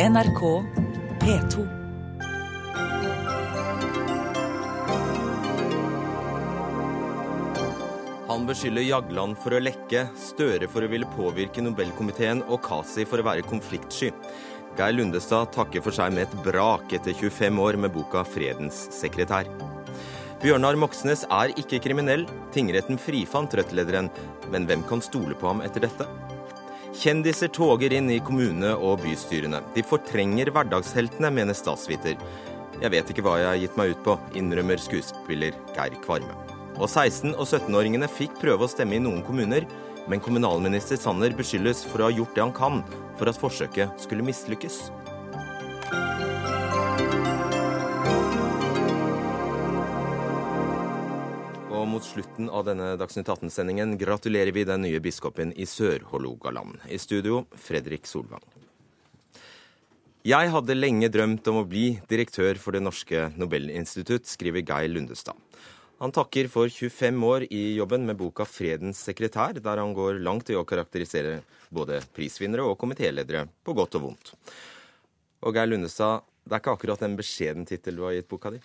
NRK P2. Han beskylder Jagland for å lekke, Støre for å ville påvirke Nobelkomiteen og Kasi for å være konfliktsky. Geir Lundestad takker for seg med et brak etter 25 år med boka 'Fredens sekretær'. Bjørnar Moxnes er ikke kriminell. Tingretten frifant Rødt-lederen. Men hvem kan stole på ham etter dette? Kjendiser toger inn i kommune- og bystyrene. De fortrenger hverdagsheltene, mener statsviter. Jeg vet ikke hva jeg har gitt meg ut på, innrømmer skuespiller Geir Kvarme. Og 16- og 17-åringene fikk prøve å stemme i noen kommuner, men kommunalminister Sanner beskyldes for å ha gjort det han kan for at forsøket skulle mislykkes. Mot slutten av denne Dagsnytt 18-sendingen gratulerer vi den nye biskopen i Sør-Hålogaland. I studio Fredrik Solvang. Jeg hadde lenge drømt om å bli direktør for Det norske Nobelinstitutt, skriver Geir Lundestad. Han takker for 25 år i jobben med boka 'Fredens sekretær', der han går langt i å karakterisere både prisvinnere og komitéledere på godt og vondt. Og Geir Lundestad, det er ikke akkurat en beskjeden tittel du har gitt boka di?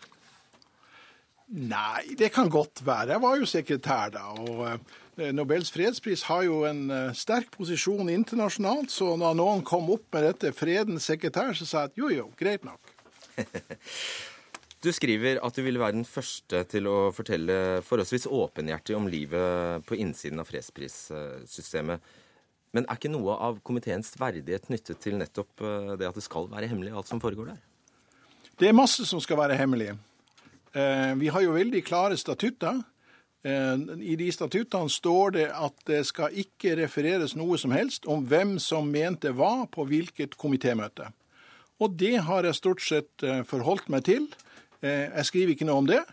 Nei, det kan godt være. Jeg var jo sekretær da. Og eh, Nobels fredspris har jo en eh, sterk posisjon internasjonalt. Så når noen kom opp med dette 'fredens sekretær', så sa jeg at jo jo, greit nok. Du skriver at du ville være den første til å fortelle forholdsvis åpenhjertig om livet på innsiden av fredsprissystemet. Men er ikke noe av komiteens verdighet knyttet til nettopp eh, det at det skal være hemmelig, alt som foregår der? Det er masse som skal være hemmelig. Eh, Vi har jo veldig klare statutter. Eh, I de statuttene står det at det skal ikke refereres noe som helst om hvem som mente hva på hvilket komitémøte. Og det har jeg stort sett eh, forholdt meg til. Jeg skriver ikke noe om det.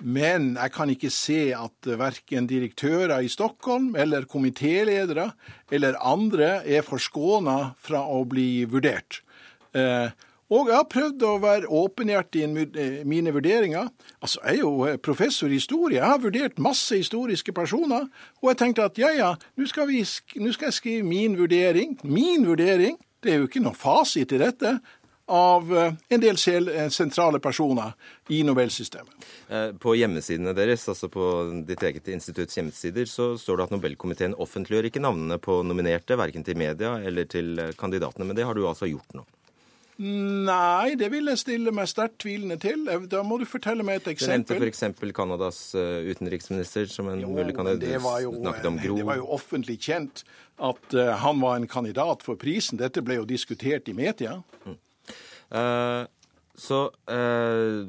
Men jeg kan ikke se at verken direktører i Stockholm eller komitéledere eller andre er forskåna fra å bli vurdert. Og jeg har prøvd å være åpenhjertig i eh, mine vurderinger. Altså, Jeg er jo eh, professor i historie. Jeg har vurdert masse historiske personer. Og jeg tenkte at ja, ja, nå skal, vi nå skal jeg skrive min vurdering. Min vurdering. Det er jo ikke noen fasit i dette. Av eh, en del sentrale personer i Nobelsystemet. På hjemmesidene deres, altså på ditt eget institutts hjemmesider, så står det at Nobelkomiteen offentliggjør ikke navnene på nominerte, verken til media eller til kandidatene. Men det har du altså gjort nå. Nei, det vil jeg stille meg sterkt tvilende til. Eh, Da må du fortelle meg et eksempel. Du nevnte f.eks. Canadas eh, utenriksminister som en Jo, mulig kandidat. det var, jo, Gro. det var jo offentlig kjent at eh, han var en kandidat for prisen. Dette ble jo diskutert i media. Uh, så uh,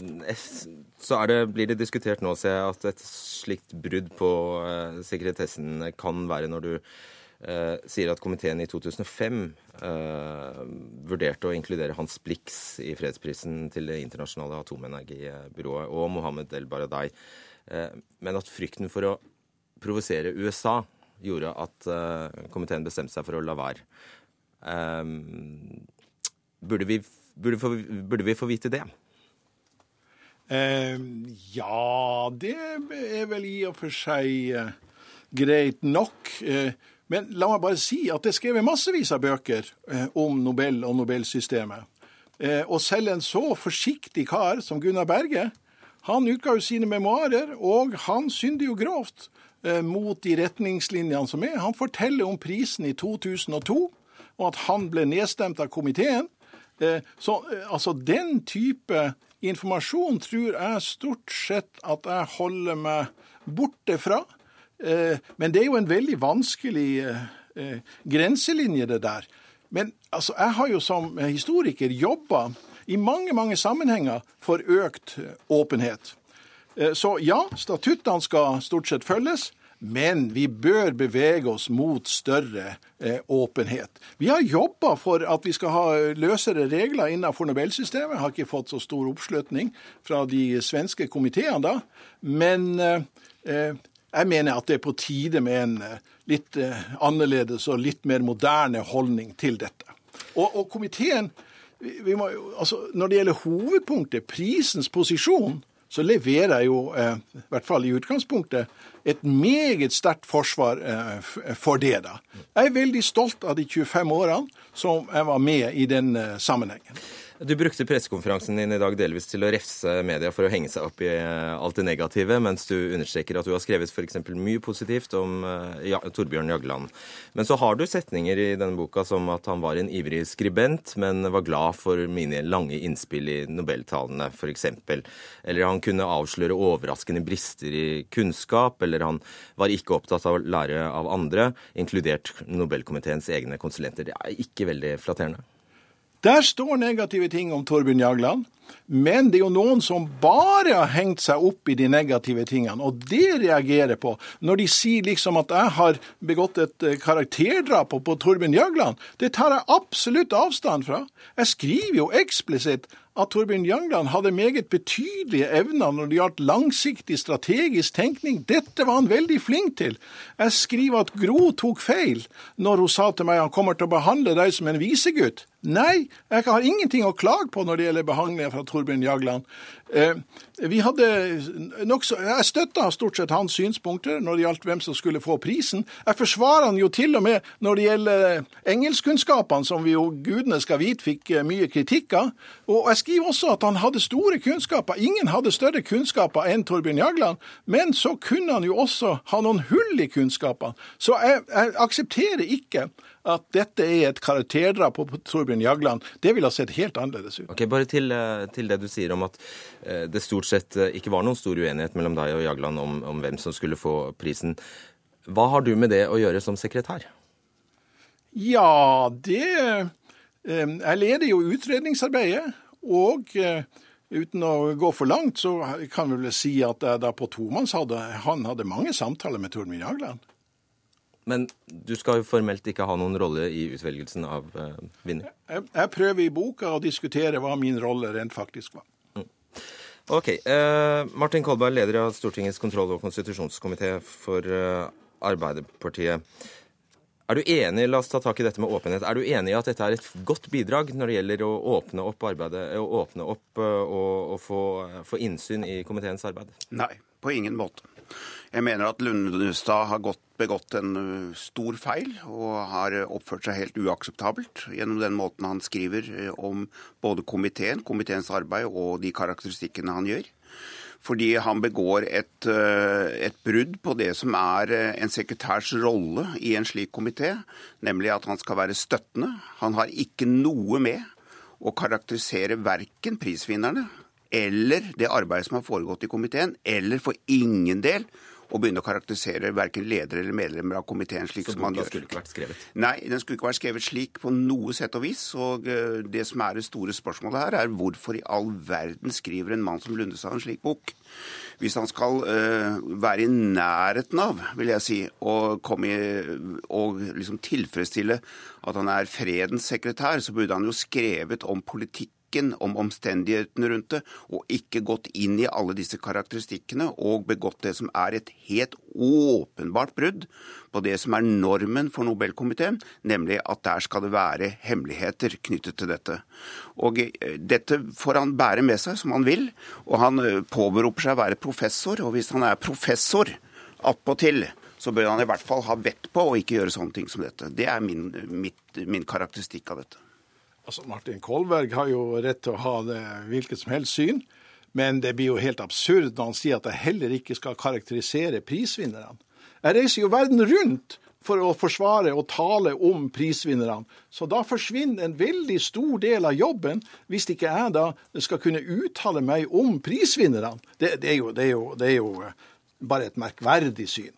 så er det, blir det diskutert nå, ser jeg, at et slikt brudd på uh, sekretessen kan være når du eh, sier at komiteen i 2005 eh, vurderte å inkludere Hans Blix i fredsprisen til Det internasjonale atomenergibyrået og Mohammed El Baradei, eh, men at frykten for å provosere USA gjorde at eh, komiteen bestemte seg for å la være. Eh, burde, vi, burde, burde vi få vite det? Eh, ja, det er vel i og for seg eh, greit nok. Eh, men la meg bare si at det er skrevet massevis av bøker eh, om Nobel og Nobelsystemet. Eh, og selv en så forsiktig kar som Gunnar Berge, han utga jo sine memoarer, og han synder jo grovt eh, mot de retningslinjene som er. Han forteller om prisen i 2002, og at han ble nedstemt av komiteen. Så altså den type informasjon tror jeg stort sett at jeg holder meg borte fra. Eh, Men det er jo en veldig vanskelig eh, eh, grenselinje, det der. Men altså, jeg har jo som historiker jobba i mange, mange sammenhenger for økt åpenhet. Så ja, statuttene skal stort sett følges, men vi bør bevege oss mot større eh, åpenhet. Vi har jobba for at vi skal ha løsere regler innenfor Nobelsystemet. Har ikke fått så stor oppslutning fra de svenske komiteene da, men eh, jeg mener at det er på tide med en eh, litt eh, annerledes og litt mer moderne holdning til dette. Og, og komiteen må, altså, Når det gjelder hovedpunktet, prisens posisjon, så leverer jeg jo, eh, i hvert fall i utgangspunktet, et meget sterkt forsvar for det. da. Jeg er veldig stolt av de 25 årene som jeg var med i den sammenhengen. Du brukte pressekonferansen din i dag delvis til å refse media for å henge seg opp i eh, alt det negative, mens du understreker at du har skrevet f.eks. mye positivt om eh, ja, Torbjørn Jagland. Men så har du setninger i denne boka som at han var en ivrig skribent, men var glad for mine lange innspill i nobeltalene, f.eks. Eller han kunne avsløre overraskende brister i kunnskap, eller han var ikke opptatt av å lære av andre, inkludert Nobelkomiteens egne konsulenter. Det er ikke veldig flatterende. Der står negative ting om Torbjørn Jagland, men det er jo noen som bare har hengt seg opp i de negative tingene, og det reagerer på. Når de sier liksom at jeg har begått et eh, karakterdrap på, Torbjørn Jagland, det tar jeg absolutt avstand fra. Jeg skriver jo eksplisitt at Torbjørn Jagland hadde meget betydelige evner når det gjaldt langsiktig strategisk tenkning. Dette var han veldig flink til. Jeg skriver at Gro tok feil når hun sa til meg at han kommer til å behandle deg som en visegutt. Nei, jeg har ingenting å klage på når det gjelder behandlingen fra Torbjørn Jagland. Eh, vi hadde nokså Jeg støtta stort sett hans synspunkter når det gjaldt hvem som skulle få prisen. Jeg forsvarer han jo til og med når det gjelder engelskkunnskapene, som vi jo gudene skal vite fikk eh, mye kritikk av. Og jeg skriver også at han hadde store kunnskaper. Ingen hadde større kunnskaper enn Torbjørn Jagland. Men så kunne han jo også ha noen hull i kunnskapene. Så jeg, jeg aksepterer ikke at dette er et karakterdrap på Torbjørn Jagland, det ville ha sett helt annerledes ut. Ok, Bare til, eh, til, det du sier om at eh, det stort sett eh, ikke var noen stor uenighet mellom deg og Jagland om, om hvem som skulle få prisen. Hva har du med det å gjøre som sekretær? Ja, det Jeg leder jo utredningsarbeidet. Og uten å gå for langt, så kan vi vel si at jeg da på tomanns hadde han hadde mange samtaler med Torbjørn Jagland. Men du skal jo formelt ikke ha noen rolle i utvelgelsen av uh, vinner? Jeg, jeg, prøver i boka å diskutere hva min rolle rent faktisk var. Mm. Ok. Uh, Martin Kolberg, leder av Stortingets kontroll- og konstitusjonskomité for uh, Arbeiderpartiet. Er du enig la oss ta tak i dette med åpenhet, er du enig i at dette er et godt bidrag når det gjelder å åpne opp arbeidet, å åpne opp og, og få, få innsyn i komiteens arbeid? Nei, på ingen måte. Jeg mener at Lundestad har gått, begått en uh, stor feil og har oppført seg helt uakseptabelt gjennom den måten han skriver uh, om både komiteen, komiteens arbeid og de karakteristikkene han gjør. Fordi han begår et, uh, et brudd på det som er en sekretærs rolle i en slik komité, nemlig at han skal være støttende. Han har ikke noe med å karakterisere verken prisvinnerne eller det arbeidet som har foregått i komiteen, eller for ingen del å begynne å karakterisere verken ledere eller medlemmer av komiteen slik Så som man gjør. Så skulle ikke vært skrevet? Nei, den skulle ikke vært skrevet slik på noe sett og vis. Og eh, det som er det store spørsmålet her, er hvorfor i all verden skriver en mann som Lundestad en slik bok? Hvis han skal uh, være i nærheten av, vil jeg si, å komme i, og liksom tilfredsstille at han er fredens sekretær, så burde han jo skrevet om politikk tematikken, om omstendighetene rundt det, og ikke gått inn i alle disse karakteristikkene og begått det som er et helt åpenbart brudd på det som er normen for Nobelkomiteen, nemlig at der skal det være hemmeligheter knyttet til dette. Og eh, Dette får han bære med seg som han vil, og han eh, påberoper seg å være professor. Og hvis han er professor attpåtil, så bør han i hvert fall ha vett på å ikke gjøre sånne ting som dette. Det er min, mitt, min karakteristikk av dette. Altså, Martin Kolberg har jo rett til å ha det hvilket som helst syn, men det blir jo helt absurd når han sier at jeg heller ikke skal karakterisere prisvinnerne. Jeg reiser jo verden rundt for å forsvare og tale om prisvinnerne. Så da forsvinner en veldig stor del av jobben, hvis ikke jeg da skal kunne uttale meg om prisvinnerne. Det, det, det, det er jo bare et merkverdig syn.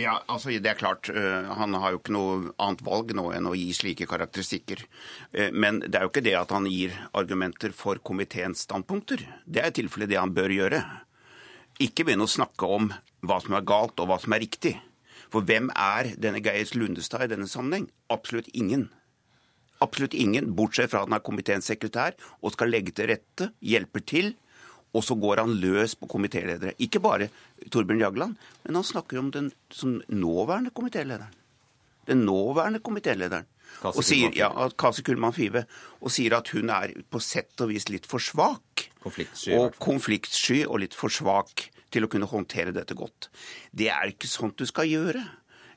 Ja, altså det er klart. Uh, han har jo ikke noe annet valg nå enn å gi slike karakteristikker. Uh, men det er jo ikke det at han gir argumenter for komiteens standpunkter. Det er i tilfelle det han bør gjøre. Ikke begynne å snakke om hva som er galt og hva som er riktig. For hvem er denne Geir Lundestad i denne sammenheng? Absolutt ingen. Absolutt ingen, bortsett fra at han er komiteens sekretær og skal legge til rette, hjelper til og så går han løs på komitéledere. Ikke bare Torbjørn Jagland, men han snakker om den som nåværende komitélederen. Den nåværende komitélederen. Og sier, ja, Kasi Kullmann Five. Og sier at hun er på sett og vis litt for svak Konfliktsky. Og konfliktsky og litt for svak til å kunne håndtere dette godt. Det er ikke sånt du skal gjøre.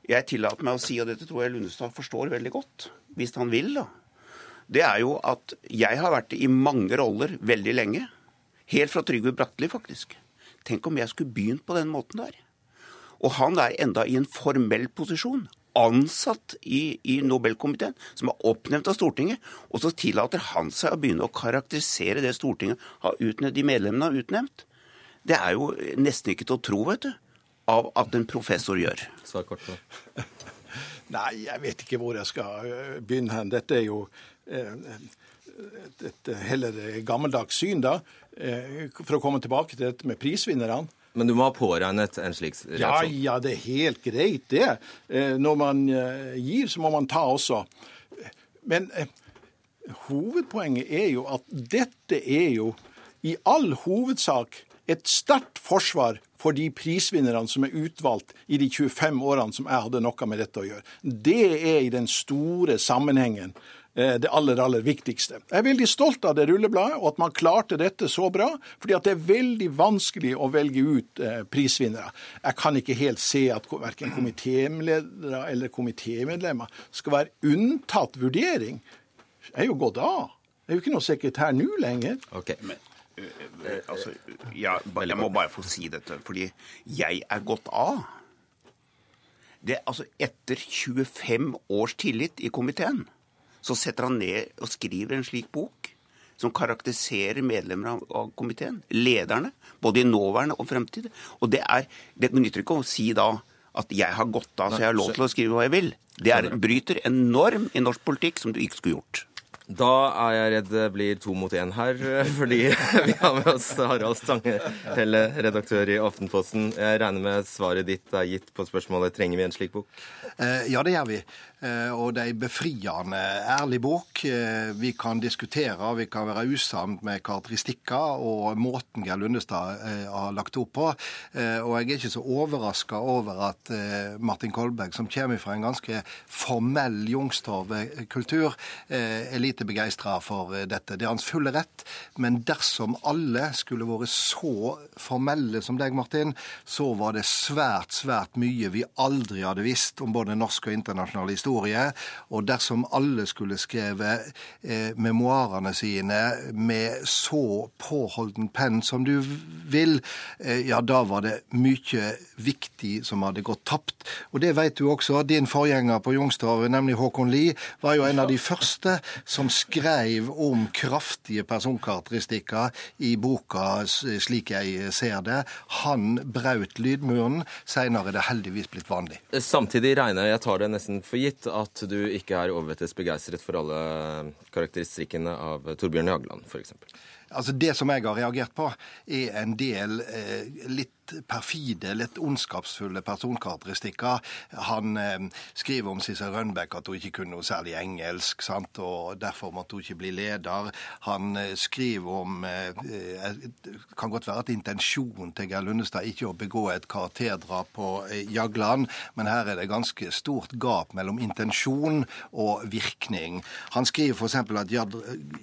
Jeg tillater meg å si, og dette tror jeg Lundestad forstår veldig godt, hvis han vil, da. Det er jo at jeg har vært i mange roller veldig lenge. Helt fra Trygve Bratteli, faktisk. Tenk om jeg skulle begynt på den måten der. Og han er enda i en formell posisjon. Ansatt i, i Nobelkomiteen, som er oppnevnt av Stortinget. Og så tillater han seg å begynne å karakterisere det Stortinget har utnevnt, de medlemmene har utnevnt. Det er jo nesten ikke til å tro, vet du, av at en professor gjør. Svar kort på. Nei, jeg vet ikke hvor jeg skal begynne hen. Dette er jo eh, et, et heller gammeldags syn, da. Eh, For å komme tilbake til dette med prisvinnerne. Men du må ha påregnet en slik reaksjon. ja, det er helt greit, det. Eh, Når man eh, gir, så må man ta også. Men hovedpoenget er jo at dette er jo i all hovedsak et sterkt forsvar for de prisvinnerne som er utvalgt i de 25 årene som jeg hadde noe med dette å gjøre. Det er i den store sammenhengen det aller, aller viktigste. Jeg er veldig stolt av det rullebladet, og at man klarte dette så bra. fordi at det er veldig vanskelig å velge ut eh, prisvinnere. Jeg kan ikke helt se at verken komitéledere eller komitémedlemmer skal være unntatt vurdering. Jeg er jo gått av. Jeg er jo ikke noe sekretær nå lenger. Ok. men altså, jeg, jeg må bare få si dette, fordi jeg er gått av. Det, altså, etter 25 års tillit i komiteen, så setter han ned og skriver en slik bok som karakteriserer medlemmer av, komiteen, lederne, både i nåværende og fremtid. Og det er, det nytter ikke å si da at jeg har gått av, så jeg har lov til å skrive hva jeg vil. Det er, bryter en norm i norsk politikk som du ikke skulle gjort. Da er jeg redd det blir to mot én her, fordi vi har med oss Harald Stange, hele redaktør i Aftenposten. Jeg regner med svaret ditt er gitt på spørsmålet trenger vi en slik bok? Eh, Ja, det gjør vi. Eh, Og det er en befriende ærlig bok. Eh, Vi kan diskutere, vi kan være usamt med karakteristikker og måten Geir Lundestad har lagt opp på. Og jeg er ikke så overraska over at Martin Kolberg, som kommer fra en ganske formell Youngstorget-kultur, er er lite begeistra for eh, dette. Det er hans fulle rett. Men dersom alle skulle vært så formelle som deg, Martin, så var det svært, svært mye vi aldri hadde visst om både norsk og internasjonal historie. Og dersom alle skulle skrevet eh, memoarene sine med så påholden penn som du vil, eh, ja, da var det mye viktig som hadde gått tapt. Og det vet du også. Din forgjenger på Youngstorget, nemlig Håkon Lie, var jo en av de første som skrev om kraftige personkarakteristikker i boka slik jeg ser det. Han braut lydmuren. Seinere er det heldigvis blitt vanlig. Samtidig regner jeg tar det nesten for gitt, at du ikke er overvettes begeistret for alle karakteristikkene av Torbjørn Jagland, f.eks. Altså Det som jeg har reagert på, er en del eh, litt perfide, litt ondskapsfulle personkarakteristikker. Han eh, skriver om Sissel Rønbeck at hun ikke kunne noe særlig engelsk, sant? og derfor måtte hun ikke bli leder. Han eh, skriver om eh, eh, Det kan godt være at intensjonen til Geir Lundestad ikke å begå et karakterdrap på eh, Jagland, men her er det ganske stort gap mellom intensjon og virkning. Han skriver f.eks. at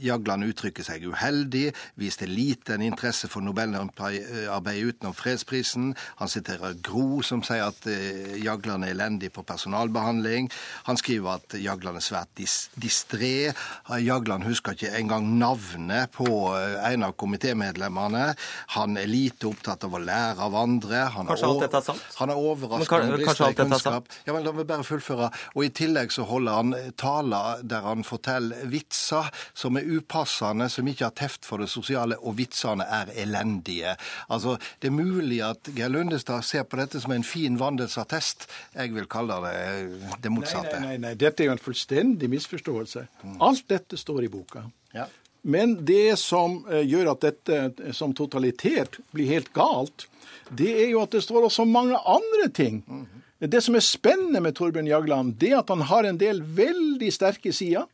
Jagland uttrykker seg uheldig, viste liten interesse for Nobelarbeidet utenom fredsprisen. Han siterer Gro, som sier at eh, Jagland er elendig på personalbehandling. Han skriver at Jagland er svært dis distré. Jagland husker ikke engang navnet på eh, en av komitémedlemmene. Han er lite opptatt av å lære av andre. Han Kanskje alt dette er sant? Han er Men overrasket kan- over kanskje alt dette er kunnskap. Ja, men La meg bare fullføre. Og I tillegg så holder han taler der han forteller vitser som er upassende, som ikke har teft for det sosiale, og vitsene er elendige. Altså, Det er mulig at Geir Lundestad ser på dette som en fin vandelsattest. Jeg vil kalle det eh, det motsatte. nei, nei, nei, dette er jo en fullstendig misforståelse. Alt dette står i boka. Ja. Men det som eh, gjør at dette eh, som totalitet blir helt galt, det er jo at det står også mange andre ting. Det som er spennende med Torbjørn Jagland, det er at han har en del veldig sterke sider.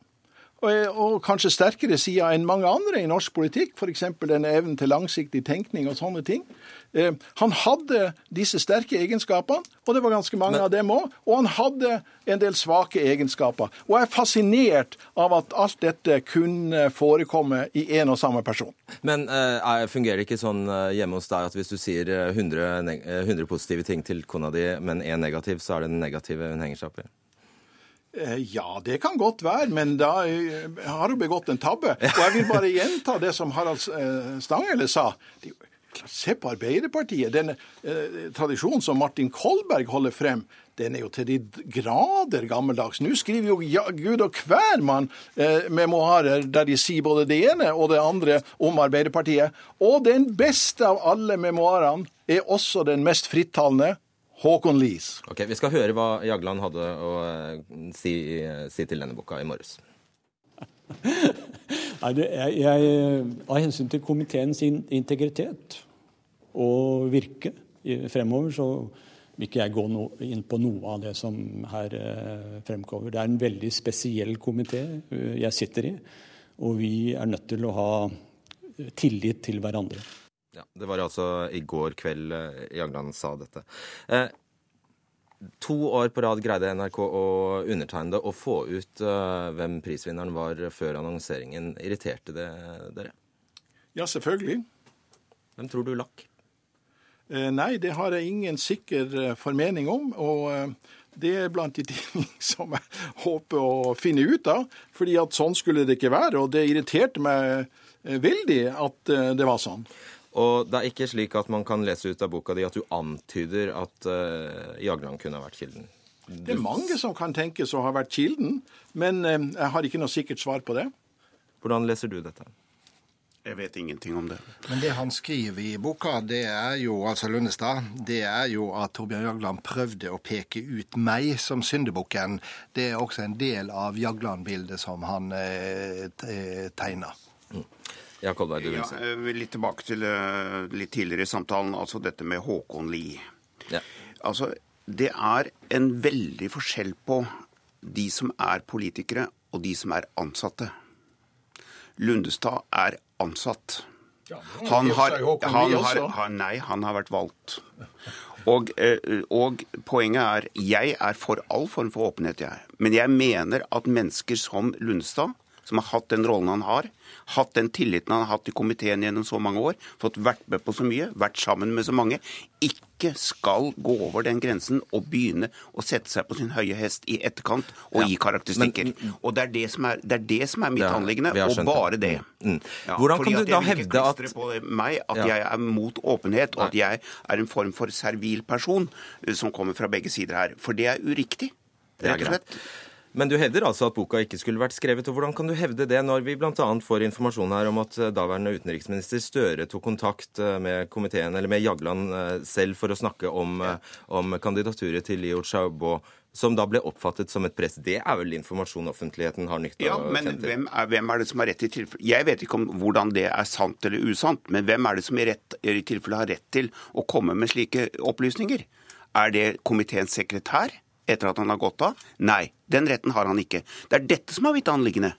Og, og kanskje sterkere sider enn mange andre i norsk politikk, f.eks. denne evnen til langsiktig tenkning og sånne ting. Eh, han hadde disse sterke egenskapene, og det var ganske mange Men... av dem òg. Og han hadde en del svake egenskaper. Og jeg er fascinert av at alt dette kunne forekomme i en og samme person. Men eh, fungerer det ikke sånn hjemme hos deg at hvis du sier 100, 100 positive ting til kona di, men én negativ, så er det den negative hun henger seg opp i? Eh, ja, det kan godt være, men da eh, har du begått en tabbe. Og jeg vil bare gjenta det som Harald eh, Stanghelle sa. Se på Arbeiderpartiet. Den eh, tradisjonen som Martin Kolberg holder frem, den er jo til de grader gammeldags. Nå skriver jo ja, gud og hver mann eh, memoarer der de sier både det ene og det andre om Arbeiderpartiet. Og den beste av alle memoarene er også den mest frittalende, Håkon Lies. Ok, Vi skal høre hva Jagland hadde å eh, si, si til denne boka i morges. Nei, det, jeg, jeg, Av hensyn til komiteens integritet og virke fremover, så vil ikke jeg gå no, inn på noe av det som her eh, fremkommer. Det er en veldig spesiell komité eh, jeg sitter i, og vi er nødt til å ha tillit til hverandre. Ja, Det var altså i går kveld eh, Jagland sa dette. Eh, to år på rad greide NRK å undertegne det og få ut eh, hvem prisvinneren var før annonseringen. Irriterte det dere? Ja, selvfølgelig. Hvem tror du lakk? Eh, nei, det har jeg ingen sikker uh, formening om. Og uh, det er blant de ting som jeg håper å finne ut av. fordi at sånn skulle det ikke være. Og det irriterte meg veldig at det var sånn. Og det er ikke slik at man kan lese ut av boka di at du antyder at uh, Jagland kunne ha vært kilden? Du... Det er mange som kan tenkes å ha vært kilden, men uh, jeg har ikke noe sikkert svar på det. Hvordan leser du dette? Jeg vet ingenting om det. Men det han skriver i boka, det er jo altså Lundestad, det er jo at Torbjørn Jagland prøvde å peke ut meg som syndebukken. Det er også en del av Jagland-bildet som han eh, tegner. Mm. Ja, Kolberg, du vil si. Ja, eh, litt tilbake til uh, litt tidligere i samtalen, altså dette med Håkon Lie. Ja. Altså, det er en veldig forskjell på de som er politikere, og de som er ansatte. Lundestad er ansatt. Han har, han har, han, Nei, han har vært valgt. Og, eh, og, poenget er jeg er for all form for åpenhet, jeg. Men jeg mener at mennesker som Lundestad som har hatt den rollen han har, hatt den tilliten han har hatt i komiteen gjennom så mange år, fått vært med på så mye, vært sammen med så mange, ikke skal gå over den grensen og begynne å sette seg på sin høye hest i etterkant og ja, gi karakteristikker. Men, og det er det som er, det er, det som er mitt anliggende, og bare det. Mm. Ja, Hvordan kan du da hevde at på meg at ja. jeg er mot åpenhet, og at jeg er en form for servil person eh, som kommer fra begge sider her. For det er uriktig, rett og slett. Men du hevder altså at boka ikke skulle vært skrevet. og Hvordan kan du hevde det når vi bl.a. får informasjon her om at eh, daværende utenriksminister Støre tok kontakt eh, med komiteen, eller med Jagland eh, selv for å snakke om, om kandidaturet til Liu Xiaobo? Som da ble oppfattet som et press. Det er vel informasjon offentligheten har nytte av? Ja, men hvem er, hvem er, det som har rett i tilfelle Jeg vet ikke om hvordan det er sant eller usant, men hvem er det som i, rett, i tilfelle har rett til å komme med slike opplysninger? Er det komiteens sekretær? etter at han har gått av? Nei, den retten har han ikke. Det er dette som er mitt anliggende.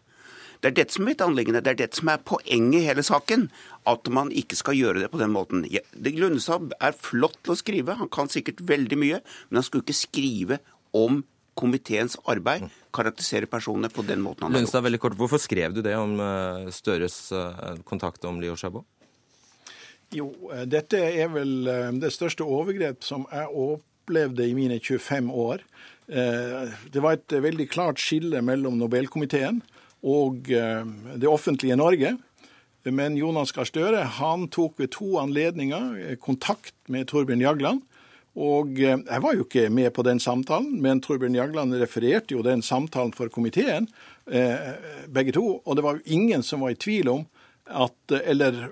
Det er dette som er mitt anliggende, det er dette som er poenget i hele saken. At man ikke skal gjøre det på den måten. Det Lundestad er flott til å skrive, han kan sikkert veldig mye, men han skulle ikke skrive om komiteens arbeid, karakterisere personene på den måten han har gjort. veldig kort, Hvorfor skrev du det om eh, Støres eh, kontakt om Leo Chabot? Jo, eh, dette er vel det største overgrep som jeg opplevde i mine 25 år. Eh, det var et veldig klart skille mellom Nobelkomiteen og eh, det offentlige Norge. Men Jonas Gahr Støre tok ved to anledninger eh, kontakt med Torbjørn Jagland. Og jeg var jo ikke med på den samtalen, men Torbjørn Jagland refererte jo den samtalen for komiteen, begge to. Og det var jo ingen som var i tvil om at Eller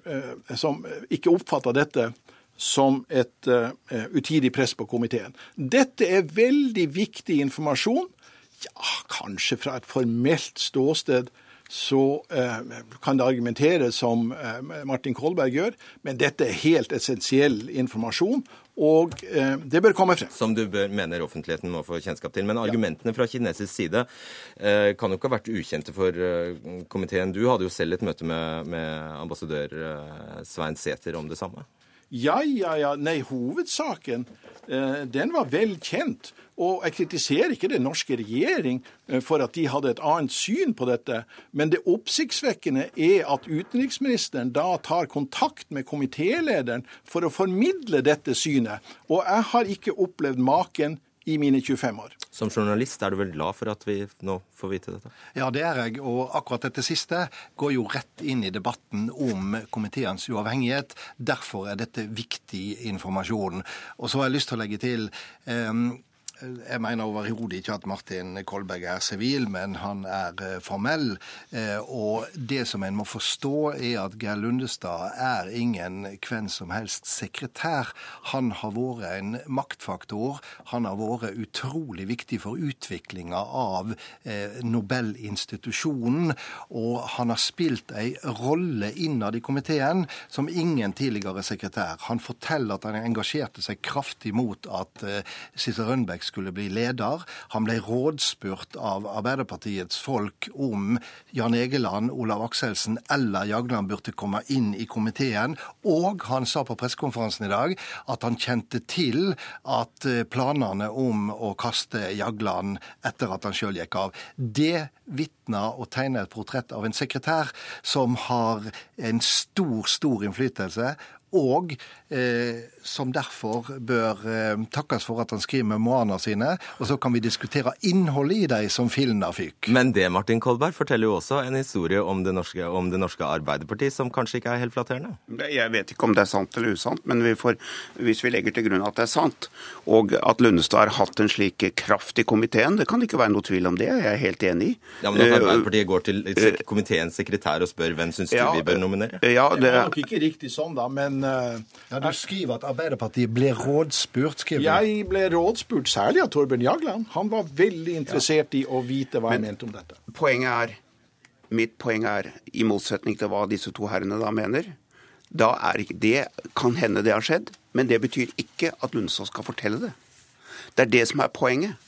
som ikke oppfatta dette som et uh, utidig press på komiteen. Dette er veldig viktig informasjon. Ja, kanskje fra et formelt ståsted så eh, kan det argumenteres som eh, Martin Kolberg gjør, men dette er helt essensiell informasjon. Og eh, det bør komme frem. Som du bør, mener offentligheten må få kjennskap til. Men argumentene fra kinesisk side eh, kan jo ikke ha vært ukjente for komiteen. Du hadde jo selv et møte med, med ambassadør Svein Sæther om det samme. Ja, ja, ja. Nei, hovedsaken eh, den var vel kjent. Og jeg kritiserer ikke den norske regjering eh, for at de hadde et annet syn på dette, men det oppsiktsvekkende er at utenriksministeren da tar kontakt med komitélederen for å formidle dette synet. Og jeg har ikke opplevd maken i mine 25 år. Som journalist er du vel glad for at vi nå får vite dette? Ja, det er jeg. Og akkurat dette siste går jo rett inn i debatten om komiteens uavhengighet. Derfor er dette viktig informasjon. Og så har jeg lyst til å legge til um, jeg mener overhodet ikke at Martin Kolberg er sivil, men han er eh, formell. Eh, og det som en må forstå, er at Geir Lundestad er ingen hvem som helst sekretær. Han har vært en maktfaktor. Han har vært utrolig viktig for utviklinga av eh, Nobelinstitusjonen. Og han har spilt ei rolle innad i komiteen som ingen tidligere sekretær. Han forteller at han engasjerte seg kraftig mot at Sissel Rønbeck skulle bli leder. Han ble rådspurt av Arbeiderpartiets folk om Jan Egeland, Olav Akselsen eller Jagland burde komme inn i komiteen. Og han sa på pressekonferansen i dag at han kjente til at eh, planene om å kaste Jagland etter at han sjøl gikk av. Det vitner og tegner et portrett av en sekretær som har en stor, stor innflytelse og eh, som derfor bør eh, takkes for at han skriver memoarene sine. Og så kan vi diskutere innholdet i dem som filna fyk. Men det, Martin Kolberg, forteller jo også en historie om det norske, om det norske Arbeiderpartiet som kanskje ikke er helt flatterende? Jeg vet ikke om det er sant eller usant, men vi får, hvis vi legger til grunn at det er sant, og at Lundestad har hatt en slik kraft i komiteen, det kan ikke være noe tvil om det, jeg er helt enig i. Ja, men at Arbeiderpartiet går til komiteens sekretær og spør hvem syns du ja, vi bør nominere? Ja, det... det er nok ikke riktig sånn, da, men ja, Du skriver at Arbeiderpartiet ble rådspurt, skriver du? Jeg ble rådspurt, særlig av Torbjørn Jagland. Han var veldig interessert i å vite hva jeg mente om dette. Poenget er, Mitt poeng er, i motsetning til hva disse to herrene da mener, da er ikke, det kan hende det har skjedd, men det betyr ikke at Lundstad skal fortelle det. Det er det som er poenget.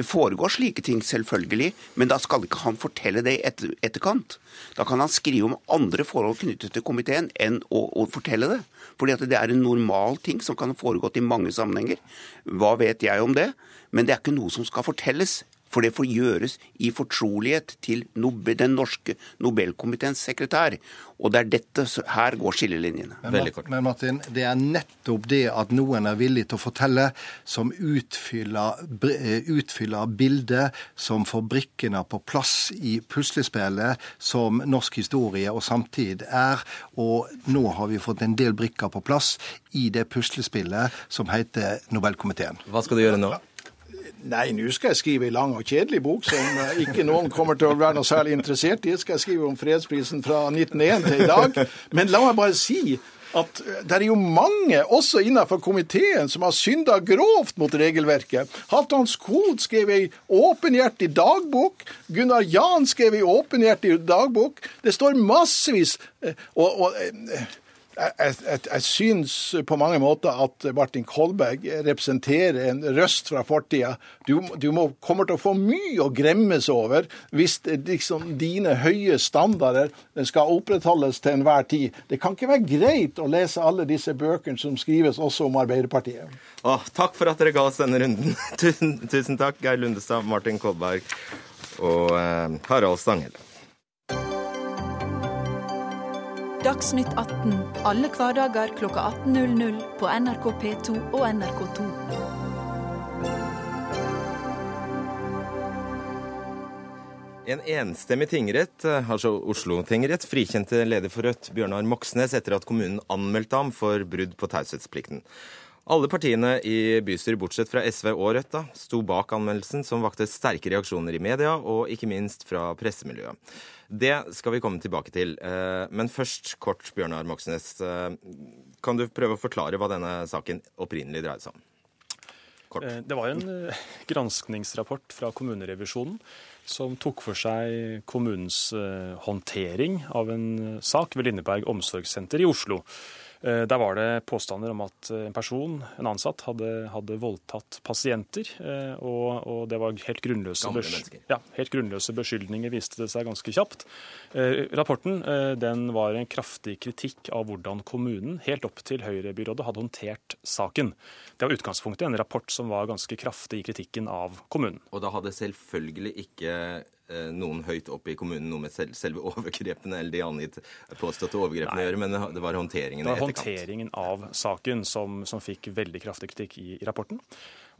Det foregår slike ting, selvfølgelig, men da skal ikke han fortelle det i etter, etterkant. Da kan han skrive om andre forhold knyttet til komiteen enn å, å fortelle det. Fordi at det er en normal ting som kan ha foregått i mange sammenhenger. Hva vet jeg om det? Men det er ikke noe som skal fortelles. For det får gjøres i fortrolighet til den norske Nobelkomiteens sekretær. Og det er dette her går skillelinjene. Men, men Martin, det er nettopp det at noen er villig til å fortelle, som utfyller, eh, utfyller bildet, som får brikkene på plass i puslespillet som norsk historie og samtid er. Og nå har vi fått en del brikker på plass i det puslespillet som heter Nobelkomiteen. Hva skal du gjøre nå? Nei, nå skal jeg skrive en lang og kjedelig bok som eh, ikke noen kommer til å være noe særlig interessert i. Jeg skal skrive om fredsprisen fra 1901 til i dag. Men la meg bare si at eh, det er jo mange, også innenfor komiteen, som har synda grovt mot regelverket. Halvdan Skog skrev ei åpenhjertig dagbok. Gunnar Jahn skrev ei åpenhjertig dagbok. Det står massevis eh, og, og jeg, jeg, jeg, syns på mange måter at Martin Kolberg representerer en røst fra fortida. Du, du må, kommer til å få mye å gremmes over hvis liksom, dine høye standarder skal opprettholdes til enhver tid. Det kan ikke være greit å lese alle disse bøkene som skrives også om Arbeiderpartiet. Åh, takk for at dere ga oss denne runden. tusen, tusen takk, Geir Lundestad, Martin Kolberg og eh, Harald Stanghelle. Dagsnytt 18 alle hverdager kl 18.00 på NRK P2 og NRK2. En enstemmig tingrett, altså Oslo tingrett, frikjente leder for Rødt, Bjørnar Moxnes, etter at kommunen anmeldte ham for brudd på taushetsplikten. Alle partiene i bystyret, bortsett fra SV og Rødt, da, sto bak anmeldelsen, som vakte sterke reaksjoner i media og ikke minst fra pressemiljøet. Det skal vi komme tilbake til. Eh, men først kort, Bjørnar Moxnes. Eh, kan du prøve å forklare hva denne saken opprinnelig dreide seg om? Kort. Eh, Det var en granskningsrapport fra kommunerevisjonen som tok for seg kommunens håndtering av en sak ved Lindeberg omsorgssenter i Oslo. Eh, Der var det påstander om at en person, en ansatt, hadde, hadde voldtatt pasienter. eh, Og, og det var helt grunnløse, ja, helt grunnløse beskyldninger, viste det seg ganske kjapt. Eh, Rapporten eh, den var en kraftig kritikk av hvordan kommunen, helt opp til Høyre-byrådet, hadde håndtert saken. Det var utgangspunktet, en rapport som var ganske kraftig i kritikken av kommunen. Og da hadde selvfølgelig ikke noen høyt oppe i kommunen noe med selve overgrepene eller de angitt påståtte overgrepene å gjøre, men det var håndteringen i etterkant. Det var håndteringen av saken som, som fikk veldig kraftig kritikk i, i rapporten.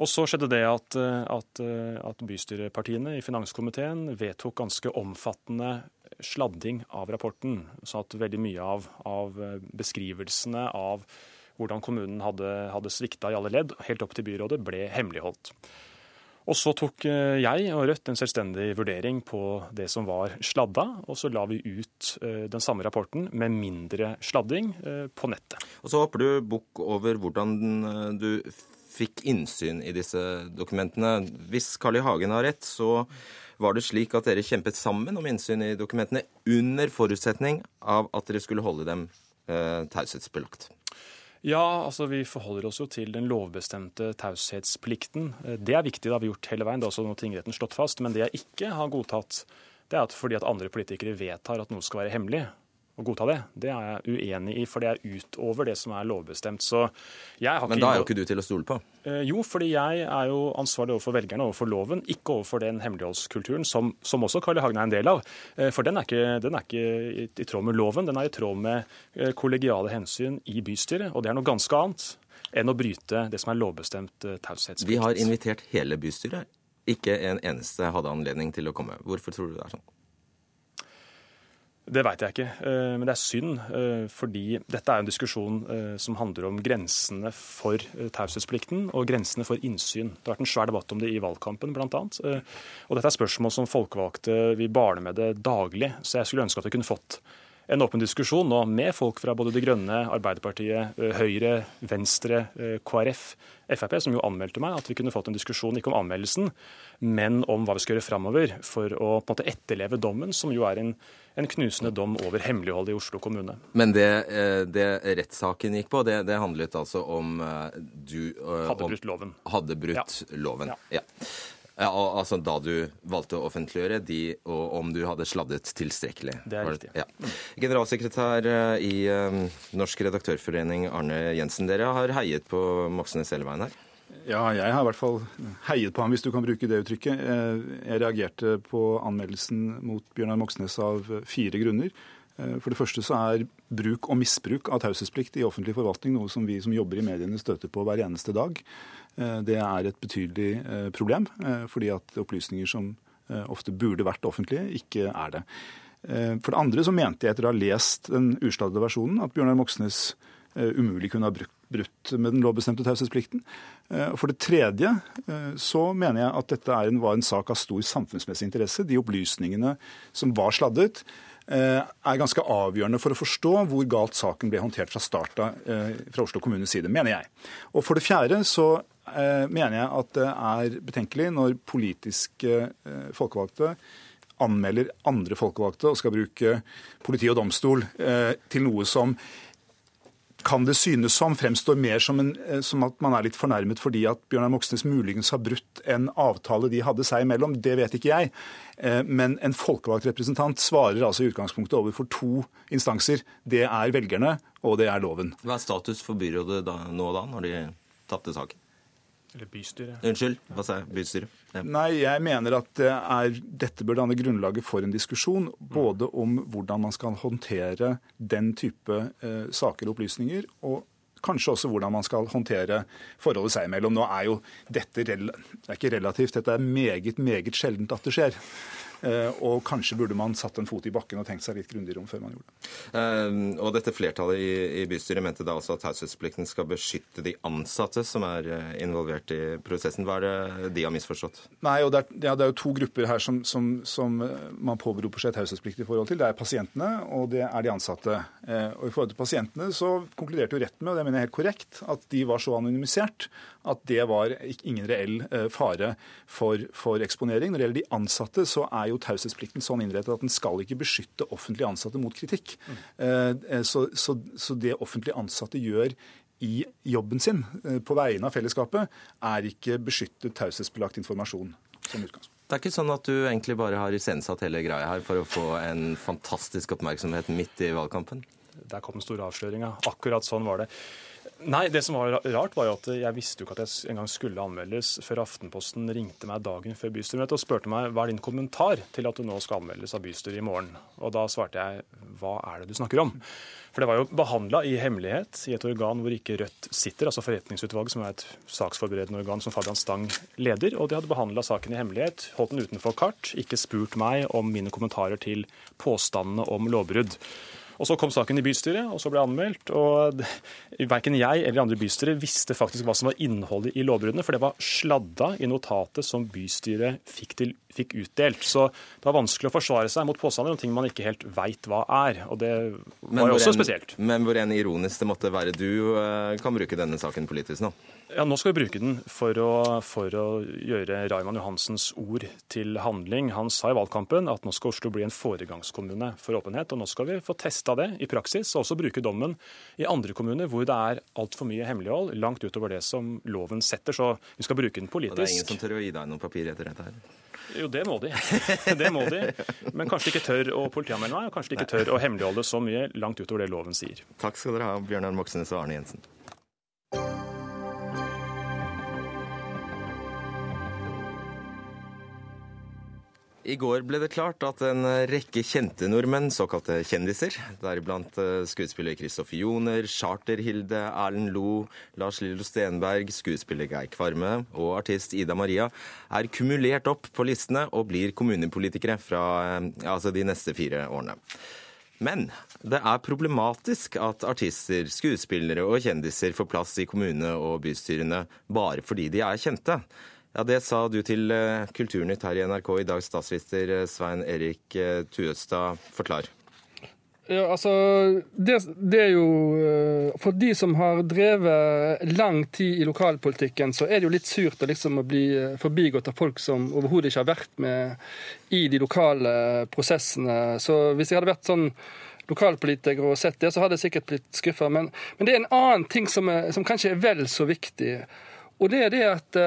Og så skjedde det at, eh, at, eh, at bystyrepartiene i finanskomiteen vedtok ganske omfattende sladding av rapporten. Så at veldig mye av, av eh, beskrivelsene av hvordan kommunen hadde, hadde svikta i alle ledd, helt opp til byrådet, ble hemmeligholdt. Og så tok eh, jeg og Rødt en selvstendig vurdering på det som var sladda, og så la vi ut eh, den samme rapporten med mindre sladding eh, på nettet. Og så hopper du bukk over hvordan du fikk innsyn i disse dokumentene. Hvis Carl I. Hagen har rett, så var det slik at dere kjempet sammen om innsyn i dokumentene under forutsetning av at dere skulle holde dem eh, taushetsbelagt. Ja, altså vi forholder oss jo til den lovbestemte taushetsplikten. Eh, Det er viktig, det har vi gjort hele veien. Det har også noe tingretten slått fast. Men det jeg ikke har godtatt, det er at fordi at andre politikere vedtar at noe skal være hemmelig, å godta det, det er jeg uenig i, for det er utover det som er lovbestemt. Så jeg har Men da er jo ikke du til å stole på. Eh, Jo, fordi jeg er jo ansvarlig overfor velgerne, overfor loven, ikke overfor den hemmeligholdskulturen som, som også Carl I. Hagen er en del av. Eh, For den er, ikke, den er ikke i, tråd med loven, den er i tråd med eh, kollegiale hensyn i bystyret. Og det er noe ganske annet enn å bryte det som er lovbestemt taushetsplikt. Vi har invitert hele bystyret. Ikke en eneste hadde anledning til å komme. Hvorfor tror du det er sånn? Det veit jeg ikke, eh, men det er synd. eh, Fordi dette er en diskusjon eh, som handler om grensene for taushetsplikten og grensene for innsyn. Det har vært en svær debatt om det i valgkampen, bl.a. Og dette er spørsmål som folkevalgte vi barner med det daglig. Så jeg skulle ønske at vi kunne fått en åpen diskusjon nå med folk fra både De Grønne, Arbeiderpartiet, Høyre, Venstre, KrF, Frp, som jo anmeldte meg, at vi kunne fått en diskusjon ikke om anmeldelsen, men om hva vi skal gjøre framover for å på en måte etterleve dommen, som jo er en, en knusende dom over hemmeligholdet i Oslo kommune. Men det, det rettssaken gikk på, det, det handlet altså om du Hadde brutt loven. Hadde brutt loven. Ja. Ja. Ja, og, altså Da du valgte å offentliggjøre de, og om du hadde sladdet tilstrekkelig. Det er riktig. Ja. Generalsekretær eh, i eh, Norsk redaktørforening, Arne Jensen. Dere har heiet på Moxnes hele veien her. Ja, jeg har i hvert fall heiet på ham, hvis du kan bruke det uttrykket. Eh, Jeg reagerte på anmeldelsen mot Bjørnar Moxnes av fire grunner. For det første så er bruk og misbruk av taushetsplikt i offentlig forvaltning noe som vi som jobber i mediene støter på hver eneste dag. Eh, Det er et betydelig eh, problem, eh, fordi at opplysninger som ofte burde vært offentlige, ikke er det. For det andre så mente jeg etter å ha lest den usladde versjonen at Bjørnar Moxnes umulig kunne ha brutt, med den lovbestemte taushetsplikten. For det tredje så mener jeg at dette en, var en sak av stor samfunnsmessig interesse. De opplysningene som var sladdet, er ganske avgjørende for å forstå hvor galt saken ble håndtert fra start eh, fra Oslo kommunes side, mener jeg. Og For det fjerde så eh, mener jeg at det er betenkelig når politiske eh, folkevalgte anmelder andre folkevalgte og skal bruke politi og domstol eh, til noe som kan det synes som fremstår mer som, en, eh, som at man er litt fornærmet fordi at Bjørnar Moxnes muligens har brutt en avtale de hadde seg imellom. Det vet ikke jeg. Eh, Men en folkevalgt representant svarer altså i utgangspunktet overfor to instanser. Det er velgerne, og det er loven. Hva er status for byrådet da, nå da, når de tapte saken? Eller bystyret. Unnskyld, hva sa jeg? Bystyret? Ja. Nei, jeg mener at det er, dette bør danne grunnlaget for en diskusjon både om hvordan man skal håndtere den type eh, saker og opplysninger, og kanskje også hvordan man skal håndtere forholdet seg imellom. Nå er jo dette rel det er ikke relativt, dette er meget, meget sjeldent at det skjer. Eh, og kanskje burde man satt en fot i bakken og tenkt seg litt grundigere om før man gjorde det. Eh, og dette flertallet i, i bystyret mente da også at taushetsplikten skal beskytte de ansatte som er eh, involvert i prosessen. Hva er det de har misforstått? Nei, og det er, ja, det er jo to grupper her som, som, som man påberoper seg taushetsplikt i forhold til. Det er pasientene, og det er de ansatte. Og I forhold til pasientene så konkluderte jo retten med, og det mener jeg helt korrekt, at de var så anonymisert at det var ingen reell eh, fare for, for eksponering. Når det gjelder de ansatte, så er jo taushetsplikten sånn innrettet at den skal ikke beskytte offentlig ansatte mot kritikk. Mm. Så, så, så det offentlig ansatte gjør i jobben sin på vegne av fellesskapet, er ikke beskyttet taushetsbelagt informasjon som utgangspunkt. Det er ikke sånn at du egentlig bare har iscenesatt hele greia her for å få en fantastisk oppmerksomhet midt i valgkampen? Der kom den store avsløringa. Akkurat sånn var det. Nei, det som var rart, var jo at jeg visste jo ikke at jeg engang skulle anmeldes før Aftenposten ringte meg dagen før bystyremøtet og spurte meg hva er din kommentar til at du nå skal anmeldes av bystyret i morgen. Og da svarte jeg hva er det du snakker om? For det var jo behandla i hemmelighet i et organ hvor ikke Rødt sitter, altså Forretningsutvalget, som er et saksforberedende organ som Fabian Stang leder. Og de hadde behandla saken i hemmelighet, holdt den utenfor kart, ikke spurt meg om mine kommentarer til påstandene om lovbrudd. Og Så kom saken i bystyret, og så ble anmeldt. og Verken jeg eller andre bystyret visste faktisk hva som var innholdet i lovbruddene, for det var sladda i notatet som bystyret fikk, til, fikk, utdelt. Så det var vanskelig å forsvare seg mot påstander om ting man ikke helt veit hva er. Og det var jo også en, spesielt. Men hvor enn ironisk det måtte være, du eh, kan bruke denne saken politisk nå? Ja, Nå skal vi bruke den for å, for å gjøre Raymond Johansens ord til handling. Han sa i valgkampen at nå skal Oslo bli en foregangskommune for åpenhet. og Nå skal vi få testa det i praksis, og også bruke dommen i andre kommuner hvor det er altfor mye hemmelighold, langt utover det som loven setter. Så vi skal bruke den politisk. Og det er ingen som tør å gi deg noen papir etter dette her? Jo, det må de. Det må de. Men kanskje de ikke tør å politianmelde meg, og kanskje de ikke tør å hemmeligholde så mye langt utover det loven sier. Takk skal dere ha, Bjørnar Moxnes og Arne Jensen. I går ble det klart at en rekke kjente nordmenn, såkalte kjendiser, deriblant eh, skuespiller Kristoffer Joner, Charter-Hilde, Erlend Lo, Lars Lillo Stenberg, skuespiller Geir Kvarme og artist Ida Maria, er kumulert opp på listene og blir kommunepolitikere fra eh, altså de neste fire årene. Men det er problematisk at artister, skuespillere og kjendiser får plass i kommune- og bystyrene bare fordi de er kjente. Ja, Det sa du til eh, Kulturnytt her i NRK i dag, statsminister eh, Svein Erik eh, Tuestad. Forklar. Ja, altså, det, det, er jo For de som har drevet lang tid i lokalpolitikken, så er det jo litt surt å liksom bli forbigått av folk som overhodet ikke har vært med i de lokale prosessene. Så hvis jeg hadde vært sånn lokalpolitiker og sett det, så hadde jeg sikkert blitt skuffa. Men, men, det er en annen ting som, er, som, kanskje er vel så viktig. Og det er det at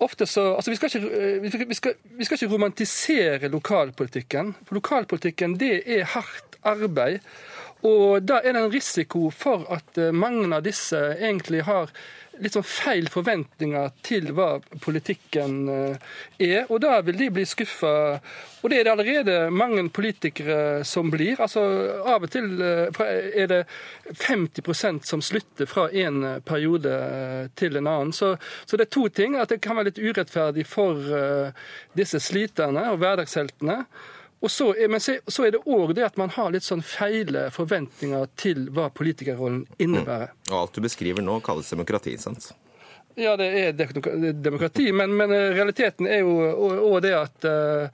ofte så Altså, vi skal, ikke, eh, vi, skal, vi skal ikke romantisere lokalpolitikken. For lokalpolitikken, det er hardt arbeid. Og da er det en risiko for at eh, mange av disse egentlig har litt sånn feil forventninger til hva politikken eh, er. Og da vil de bli skuffa. Og det er det allerede mange politikere som blir. Altså Av og til eh, er det 50% som slutter fra en periode til en annen. Så, så, det er to ting. At det kan være litt urettferdig for disse sliterne og hverdagsheltene. Så, men så er det òg det at man har litt sånn feile forventninger til hva politikerrollen innebærer. Mm. Og alt du beskriver nå kalles demokrati, sant? Ja, det er demokrati, men, men eh, realiteten er jo òg det at uh,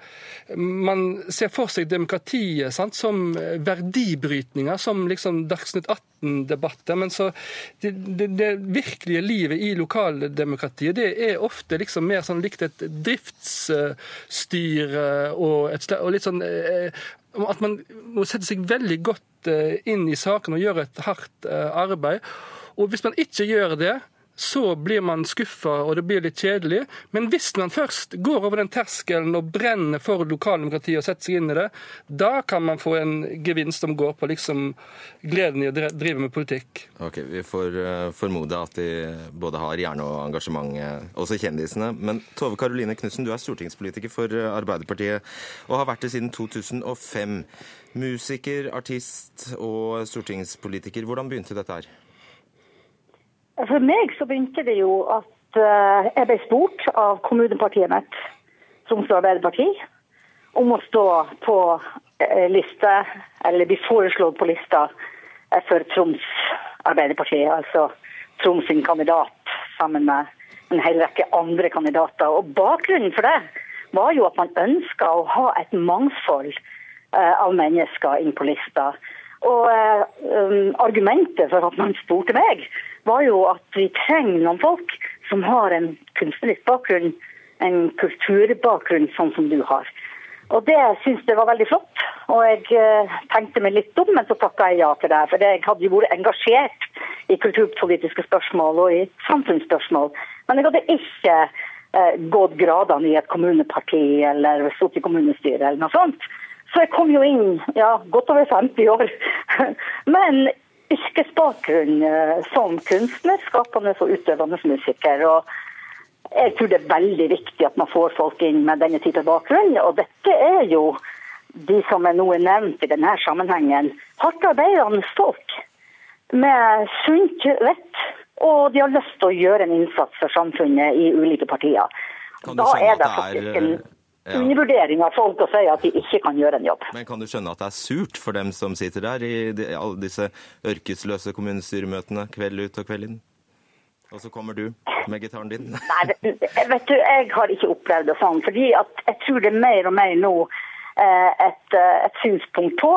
man ser for seg demokratiet sant, som verdibrytninger, som liksom Dagsnytt 18-debatter. Men så det, det, det, virkelige livet i lokaldemokratiet, det er ofte liksom mer sånn likt et driftsstyre og, et, og litt sånn uh, at man må sette seg veldig godt inn i saken og gjøre et hardt arbeid. Og hvis man ikke gjør det, så blir man skuffa, og det blir litt kjedelig. Men hvis man først går over den terskelen og brenner for lokaldemokratiet og setter seg inn i det, da kan man få en gevinst som går på liksom gleden i å drive med politikk. Ok, Vi får uh, formode at de både har hjerne og engasjement, eh, også kjendisene. Men Tove Karoline Knutsen, du er stortingspolitiker for eh, Arbeiderpartiet og har vært det siden 2005. Musiker, artist og stortingspolitiker. Hvordan begynte dette her? For meg så begynte det jo at uh, jeg ble spurt av kommunepartiet mitt, Tromsø Arbeiderparti, om å stå på uh, liste, eller bli foreslått på lista for Troms Arbeiderparti. Altså Troms sin kandidat sammen med en hel rekke andre kandidater. Og Bakgrunnen for det var jo at man ønska å ha et mangfold av mennesker inn på lista. Og um, Argumentet for at man spurte meg, var jo at vi trenger noen folk som har en kunstnerisk bakgrunn, en kulturbakgrunn sånn som du har. Og Det syns jeg var veldig flott. Og jeg uh, tenkte meg litt om, men så takka jeg ja til det. For jeg hadde jo vært engasjert i kulturpolitiske spørsmål og i samfunnsspørsmål. Men jeg hadde ikke uh, gått gradene i et kommuneparti eller sittet i kommunestyret eller noe sånt. Så jeg kom jo inn ja, godt over 50 år. Men yrkesbakgrunn eh, som kunstner, skapende og utøvende musiker. og jeg tror det er veldig viktig at man får folk inn med denne type bakgrunn. Og dette er jo de som er noe nevnt i denne sammenhengen, hardt arbeidende folk med sunt vett. Og de har lyst til å gjøre en innsats for samfunnet i ulike partier. Da er det faktisk en ja. undervurdering av folk å si at de ikke kan gjøre en jobb. Men kan du skjønne at det er surt for dem som sitter der i alle disse ørkesløse kommunestyremøtene kveld ut og kveld inn? Og så kommer du med gitaren din. Nei, vet du, jeg har ikke opplevd det sånn. fordi jeg tror det er mer og mer nå eh, et, eh, et synspunkt på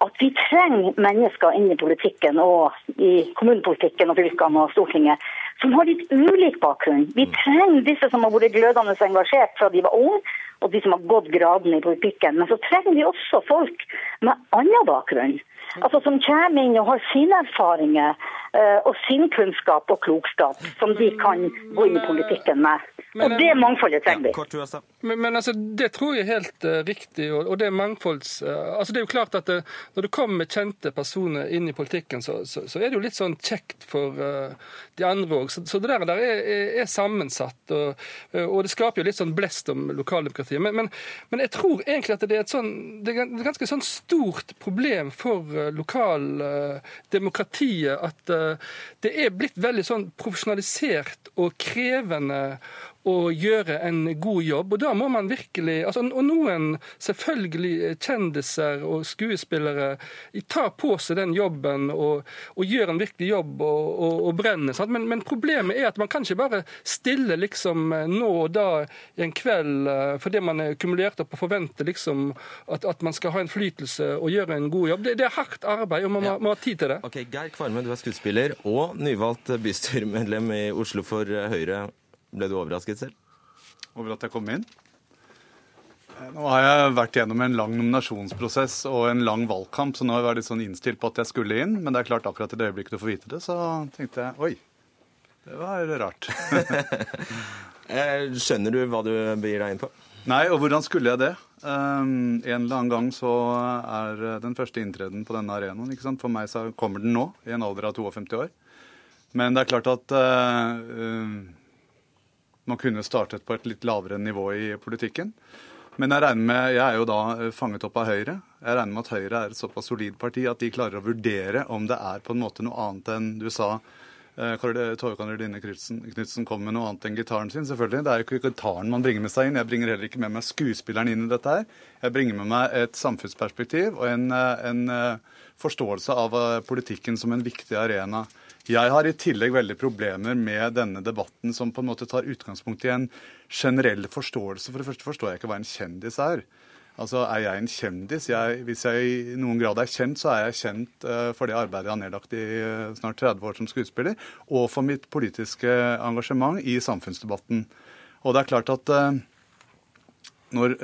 at vi trenger mennesker inn i politikken og i kommunepolitikken og fylkene og Stortinget som har litt ulik bakgrunn. Vi mm. trenger disse som har vært glødende engasjert fra de var unge, og de som har gått gradene i politikken. Men så trenger vi også folk med annen bakgrunn. Altså Som kommer inn og har sine erfaringer uh, og sin kunnskap og klokskap som de kan gå inn i politikken med. Og det mangfoldet trenger vi. Men, men altså, Det tror jeg er helt uh, riktig. og, og det er mangfolds... Uh, altså det er jo klart at det, Når det kommer kjente personer inn i politikken, så, så, så er det jo litt sånn kjekt for de andre òg. Så, så, det der, der er, er, sammensatt. Og, og, det skaper jo litt sånn blest om lokaldemokratiet. Men, men, men, jeg tror egentlig at det er et sånn, det er et ganske sånn stort problem for lokaldemokratiet at det er blitt veldig sånn profesjonalisert og krevende å gjøre en god jobb. Og da må man virkelig altså, Og noen selvfølgelig kjendiser og skuespillere tar på seg den jobben og, og gjør en virkelig jobb og, og, og brenner. Men, men, problemet er at man kan ikke bare stille liksom nå og da en kveld eh, fordi man er kumulert opp og forventer liksom at, at, man skal ha innflytelse og gjøre en god jobb. Det, det er hardt arbeid, og man ja. må, ha tid til det. Ok, Geir Kvarme, du er skuespiller og nyvalgt bystyremedlem i Oslo for Høyre. Ble du overrasket selv? Over at jeg kom inn? Nå har jeg vært gjennom en lang nominasjonsprosess og en lang valgkamp, så nå har jeg vært litt sånn innstilt på at jeg skulle inn. Men det er klart akkurat i det øyeblikket du får vite det, så tenkte jeg oi, det var rart. Eh, skjønner du hva du begir deg inn på? Nei, og hvordan skulle jeg det? Um, en eller annen gang så er den første inntreden på denne arenaen. For meg så kommer den nå, i en alder av 52 år. Men det er klart at uh, man kunne startet på et litt lavere nivå i politikken. Men jeg regner med, jeg er jo da eh, fanget opp av Høyre. Jeg regner med at Høyre er et såpass solid parti at de klarer å vurdere om det er på en måte noe annet enn du sa. Eh, Tove Karoline Knutsen kom med noe annet enn gitaren sin. selvfølgelig. Det er jo ikke gitaren man bringer med seg inn. Jeg bringer heller ikke med meg skuespilleren inn i dette her. Jeg bringer med meg et samfunnsperspektiv og en, eh, en forståelse av politikken som en viktig arena. Jeg har i tillegg veldig problemer med denne debatten som på en måte tar utgangspunkt i en generell forståelse. For det første forstår jeg ikke hva en kjendis er. Altså, Er jeg en kjendis? Jeg, hvis jeg i noen grad er kjent, så er jeg kjent uh, for det arbeidet jeg har nedlagt i uh, snart 30 år som skuespiller, og for mitt politiske engasjement i samfunnsdebatten. Og det er klart at uh, når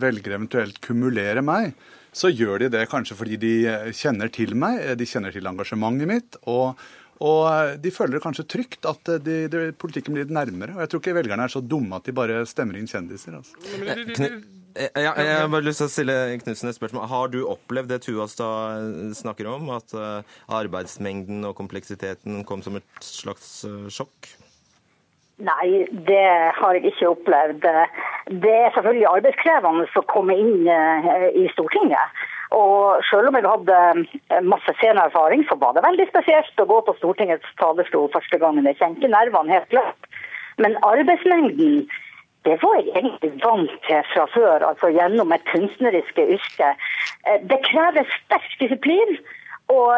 velgere eventuelt kumulerer meg, så gjør de det kanskje fordi de kjenner til meg, de kjenner til engasjementet mitt. og og eh, de føler det kanskje trygt at eh, de, de, politikken blir litt nærmere. Og jeg tror ikke velgerne er så dumme at de bare stemmer inn kjendiser. Altså. Eh, ja, jeg har bare lyst til å stille Knutsen et spørsmål. Har du opplevd det Tuastad snakker om, at arbeidsmengden og kompleksiteten kom som et slags sjokk? Nei, det har jeg ikke opplevd. Det er selvfølgelig arbeidskrevende å komme inn i Stortinget. Og selv om jeg hadde masse masse sceneerfaring, så var det veldig spesielt å gå på Stortingets talerstol første gangen. Jeg kjente nervene helt klart. Men arbeidsmengden det var jeg egentlig vant til fra før, altså gjennom et kunstneriske yrke. Eh, det krever sterk disiplin og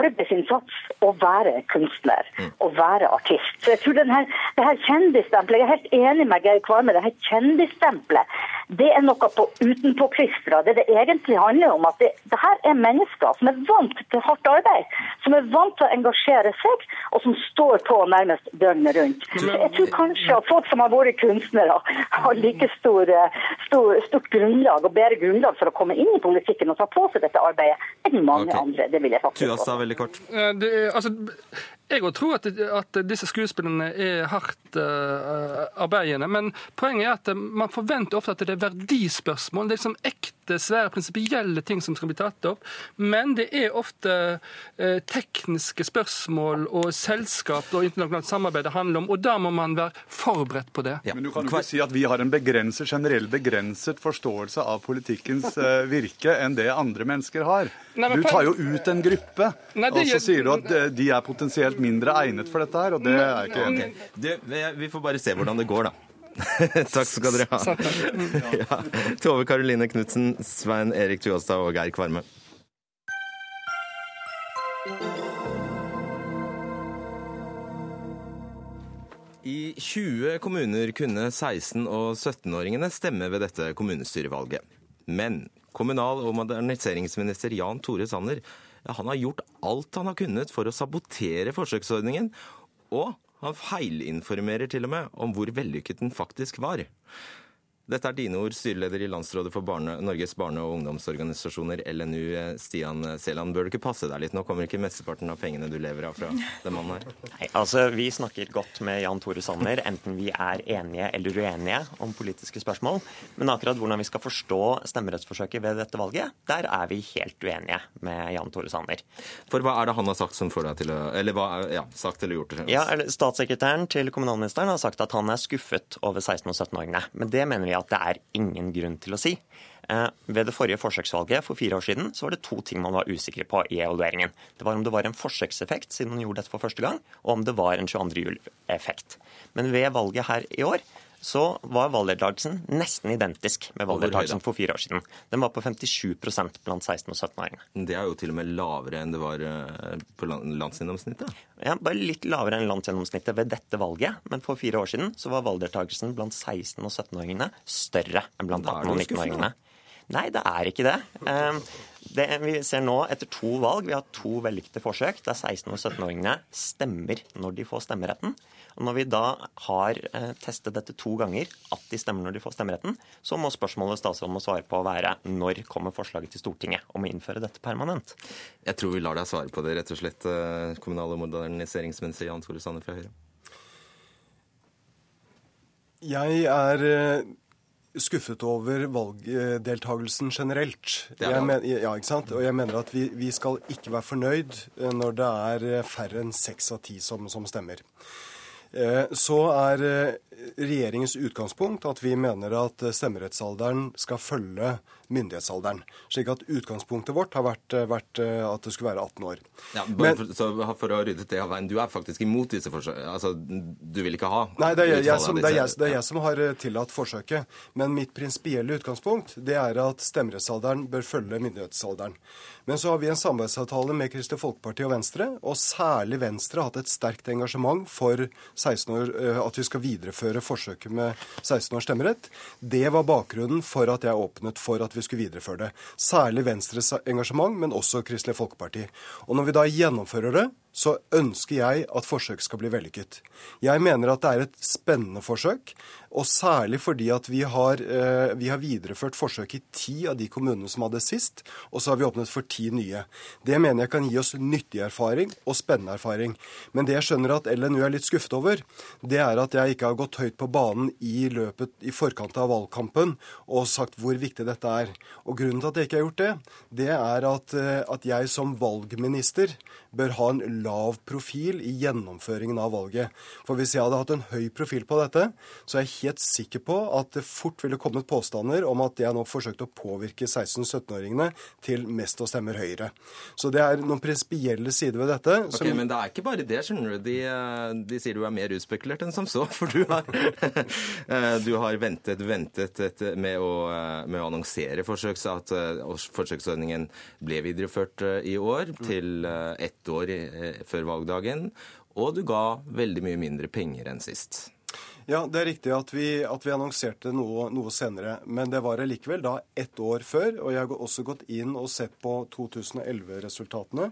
arbeidsinnsats å være kunstner og være artist. Så jeg tror denne, det her kjendisstempelet, Jeg er helt enig med Geir Kvarme. Det her kjendisstempelet det er noe på utenpåklistra. Det det egentlig handler om, at det, det her er mennesker som er vant til hardt arbeid. Som er vant til å engasjere seg, og som står på nærmest døgnet rundt. Så jeg tror kanskje at folk som har vært kunstnere, har like stor, stor, stort grunnlag og bedre grunnlag for å komme inn i politikken og ta på seg dette arbeidet enn mange okay. andre. Det vil jeg faktisk Tuasta, veldig kort. Eh, Det altså, jeg òg tror at, at disse skuespillene er hardt uh, arbeidende, men poenget er at man forventer ofte at det er verdispørsmål. Det er liksom ekte, svære, prinsipielle ting som skal bli tatt opp. Men det er ofte eh, tekniske spørsmål og selskap og internasjonalt samarbeid det handler om, og da må man være forberedt på det. Men du kan jo ikke si at vi har en begrenset, generell begrenset forståelse av politikkens eh, virke enn det andre mennesker har. Nei, men Du tar jo ut en gruppe, Nei, det og så sier du at eh, de er potensielt mindre egnet for dette her, og det er jeg ikke enig i. Vi vi får bare se hvordan det går, da. Takk skal dere ha. Ja. Tove Karoline Knutsen, Svein Erik Tuastad og Geir Kvarme. I 20 kommuner kunne 16- og 17-åringene stemme ved dette kommunestyrevalget. Men kommunal- og moderniseringsminister Jan Tore Sanner han har gjort alt han har kunnet for å sabotere forsøksordningen. Og han feilinformerer til og med om hvor vellykket den faktisk var. Dette er dine ord, styreleder i Landsrådet for barne, Norges barne- og ungdomsorganisasjoner, LNU. Stian Seland, bør du ikke passe deg litt? Nå kommer ikke mesteparten av pengene du lever av fra den mannen her. Nei, altså Vi snakker godt med Jan Tore Sanner, enten vi er enige eller uenige om politiske spørsmål. Men akkurat hvordan vi skal forstå stemmerettsforsøket ved dette valget, der er vi helt uenige med Jan Tore Sanner. For hva er det han har sagt som får deg til å Eller hva ja, sagt eller gjort? Ja, eller Statssekretæren til kommunalministeren har sagt at han er skuffet over 16- og 17-åringene. Men det mener vi at det er ingen grunn til å si. Eh, Ved det forrige forsøksvalget for fire år siden så var det to ting man var usikre på i evalueringen. Det var om det var en forsøkseffekt siden man gjorde dette for første gang, og om det var en 22. juli-effekt. Men ved valget her i år så var valgdeltakelsen nesten identisk med valgdeltakelsen for fire år siden. Den var på 57% blant 16- og 17-åringene. Det er jo til og med lavere enn det var eh, på landsgjennomsnittet. Ja, bare litt lavere enn landsgjennomsnittet ved dette valget. Men for fire år siden så var valgdeltakelsen blant 16- og 17-åringene større enn blant er 18- og det jo skuffende. 19-åringene. Nei, det er ikke det. Eh, det. Vi ser nå etter to valg, vi har to vellykkede forsøk der 16- og 17-åringene stemmer når de får stemmeretten. Og Når vi da har eh, testet dette to ganger, at de stemmer når de får stemmeretten, så må spørsmålet statsråden må svare på være når kommer forslaget til Stortinget om å innføre dette permanent? Jeg tror vi lar deg svare på det, rett og slett, eh, kommunal- og moderniseringsminister Jan Tore Sanner fra Høyre. Jeg er eh, skuffet over valgdeltagelsen generelt. Er Jeg men, ja, ikke sant? Og jeg mener at vi, vi skal ikke være fornøyd når det er færre enn seks av ti som, som stemmer. Eh, Så er eh, regjeringens utgangspunkt at vi mener at eh, stemmerettsalderen skal følge myndighetsalderen. Slik at utgangspunktet vårt har vært, eh, vært eh, at det skulle være 18 år. Ja, Men- for, så for å rydde det av veien, du er faktisk imot disse forsøkene? Altså, du vil ikke ha Nei, det er, jeg, som, det, er jeg, det er jeg som har eh, tillatt forsøket. Men mitt prinsipielle utgangspunkt det er at stemmerettsalderen bør følge myndighetsalderen. Men så har vi en samarbeidsavtale med Kristelig Folkeparti og Venstre, og særlig Venstre har hatt et sterkt engasjement for 16 år, at vi skal videreføre forsøket med 16 års stemmerett. Det var bakgrunnen for at jeg åpnet for at vi skulle videreføre det. Særlig Venstres engasjement, men også Kristelig Folkeparti. Og når vi da gjennomfører det, så ønsker jeg at forsøk skal bli vellykket. Jeg mener at det er et spennende forsøk, og særlig fordi at vi har, eh, vi har videreført forsøk i ti av de kommunene som hadde sist, og så har vi åpnet for ti nye. Det mener jeg kan gi oss nyttig erfaring og spennende erfaring. Men det jeg skjønner at LNU er litt skuffet over, det er at jeg ikke har gått høyt på banen i løpet i forkant av valgkampen og sagt hvor viktig dette er. Og grunnen til at jeg ikke har gjort det, det er at, eh, at jeg som valgminister bør ha en lav profil i gjennomføringen av valget. For hvis jeg hadde hatt en høy profil på dette, så er jeg helt sikker på at det fort ville kommet påstander om at jeg nå forsøkte å påvirke 16-17-åringene til mest å stemme Høyre. Så det er noen prinsipielle sider ved dette. Ok, som- Men det er ikke bare det, skjønner du. De, eh, de sier du er mer utspekulert enn som så. For du har, eh, du har ventet, ventet etter- med å, eh, med å annonsere forsøks, at forsøksordningen ble videreført i år til ett år før valgdagen. Og du ga veldig mye mindre penger enn sist. Ja, det er riktig at vi, at vi annonserte noe, noe senere. Men det var allikevel da ett år før. Og jeg har også gått inn og sett på 2011-resultatene.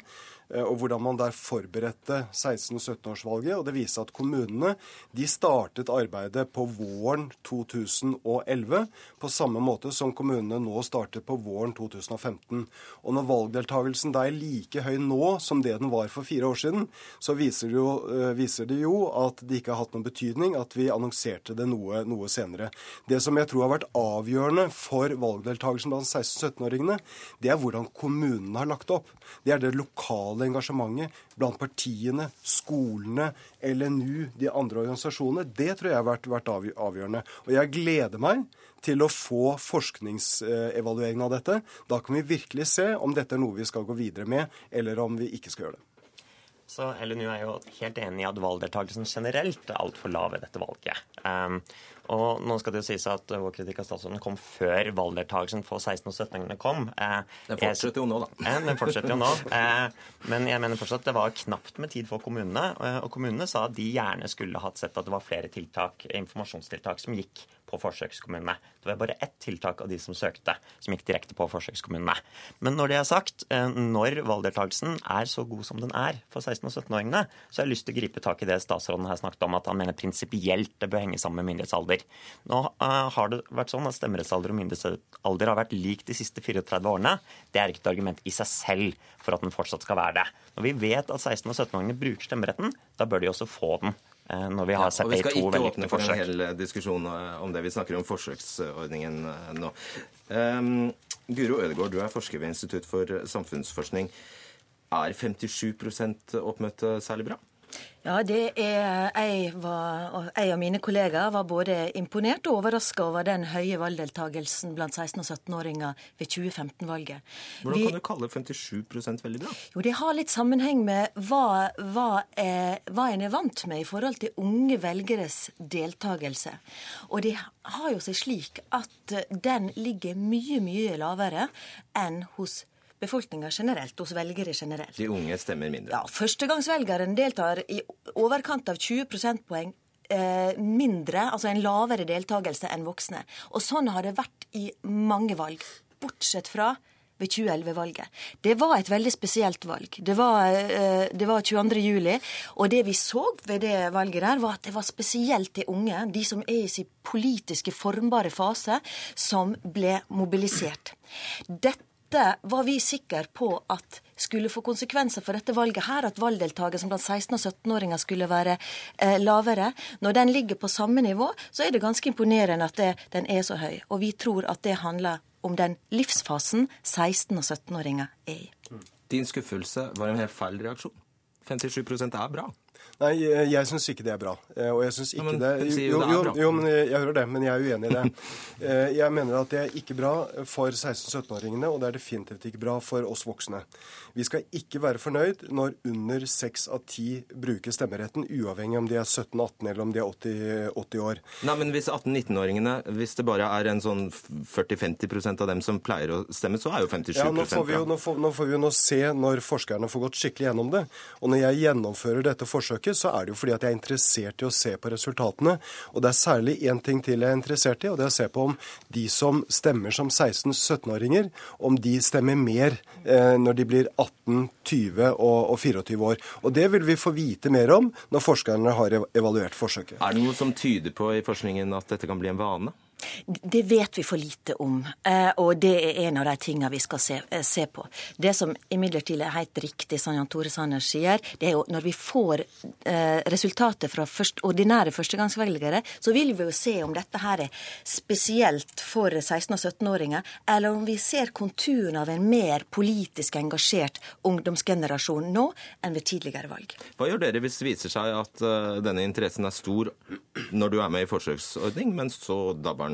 Eh, Og hvordan man der forberedte 16-17-årsvalget. Og det viser at kommunene de startet arbeidet på våren 2011. På samme måte som kommunene nå startet på våren 2015. Og når valgdeltakelsen da er like høy nå som det den var for fire år siden, så viser det jo, eh, viser det jo at det ikke har hatt noen betydning at vi annonserte det noe, noe senere. Det som jeg tror har vært avgjørende for valgdeltakelsen blant 16-17-åringene, det er hvordan kommunene har lagt opp. Det er det lokale engasjementet blant partiene, skolene, LNU, de andre organisasjonene. Det tror jeg har vært avgjørende. Og jeg gleder meg til å få forskningsevalueringen av dette. Da kan vi virkelig se om dette er noe vi skal gå videre med, eller om vi ikke skal gjøre det. Så LNU er jo helt enig i at valgdeltakelsen generelt er altfor lav ved dette valget. Um, og nå skal det jo sies at vår kritikk av statsråden kom før valgdeltakelsen for 16- og 17-åringene kom. Eh, Den fortsetter jo nå, da. Eh, den fortsetter jo nå. Eh, men jeg mener fortsatt at det var knapt med tid for kommunene. Og kommunene sa at de gjerne skulle hatt sett at det var flere tiltak, informasjonstiltak som gikk på forsøkskommunene. Det var bare ett tiltak av de som søkte, som gikk direkte på forsøkskommunene. Men når det er sagt, når valgdeltakelsen er så god som den er for 16- og 17-åringene, så har jeg lyst til å gripe tak i det statsråden her snakket om, at han mener prinsipielt det bør henge sammen med myndighetsalder. Nå eh, har det vært sånn at stemmerettsalder og myndighetsalder har vært lik de siste 34 årene. Det er ikke et argument i seg selv for at den fortsatt skal være det. Når vi vet at 16- og 17-åringene bruker stemmeretten, da bør de også få den. eh, Når vi har sett og det vi skal ikke åpne for en hel eh, diskusjon om det. Vi snakker om forsøksordningen nå. Um, Guro Ødegård, du er forsker ved Institutt for samfunnsforskning. Er 57% oppmøte særlig bra? Ja, det er jeg, var, jeg og mine kollegaer var både imponert og overraska over den høye valgdeltagelsen blant 16- og 17-åringer ved 2015-valget. Hvordan kan du kalle 57 veldig bra? Jo, Det har litt sammenheng med hva, hva, eh, hva en er vant med i forhold til unge velgeres deltakelse. Og det har jo seg slik at den ligger mye, mye lavere enn hos befolkninga generelt, hos velgere generelt. De unge stemmer mindre. Ja, Førstegangsvelgeren deltar i overkant av 20 prosentpoeng eh, mindre, altså en lavere deltakelse enn voksne. Og sånn har det vært i mange valg, bortsett fra ved 2011-valget. Det var et veldig spesielt valg. Det var, eh, det var 22. juli, og det vi så ved det valget der, var at det var spesielt de unge, de som er i sin politiske formbare fase, som ble mobilisert. Dette dette var vi sikre på at skulle få konsekvenser for dette valget her, at valgdeltakelsen blant 16- og 17-åringer skulle være eh, lavere. Når den ligger på samme nivå, så er det ganske imponerende at det, den er så høy. Og vi tror at det handler om den livsfasen 16- og 17-åringer er i. Din skuffelse var en helt feil reaksjon. 57% er bra. Nei, jeg, jeg syns ikke det er bra. Eh, Og jeg syns ikke men det jo jo, jo, men jeg, hører det, men jeg er uenig i det. Eh, Jeg mener at det er ikke bra for 16-17-åringene, og det er definitivt ikke bra for oss voksne. Vi skal ikke være fornøyd når under 6 av 10 bruker stemmeretten, uavhengig om de er 17-18 eller om de er 80, 80 år. Nei, men Hvis 18-19-åringene, hvis det bare er en sånn 40-50% av dem som pleier å stemme, så er jo 57% Ja, nå får, vi jo, nå, får, nå får vi jo nå se når forskerne får gått skikkelig gjennom det. Og når jeg gjennomfører dette forsøket, så er det jo fordi at jeg er interessert i å se på resultatene. Og det er særlig én ting til jeg er interessert i, og det er å se på om de som stemmer som 16-17-åringer, om de stemmer mer eh, når de blir 18, 20 og, og 24 år. Og det vil vi få vite mer om når forskerne har evaluert forsøket. Er det noe som tyder på i forskningen at dette kan bli en vane? Det vet vi for lite om, eh, og det er en av de tingene vi skal se, eh, se på. Det som imidlertid er helt riktig, som Jan Tore Sanner sier, det er jo når vi får eh, resultatet fra først, ordinære førstegangsvelgere, så vil vi jo se om dette her er spesielt for 16- og 17-åringer, eller om vi ser konturen av en mer politisk engasjert ungdomsgenerasjon nå enn ved tidligere valg. Hva gjør dere hvis det viser seg at denne interessen er stor når du er med i forsøksordning, men så dabber den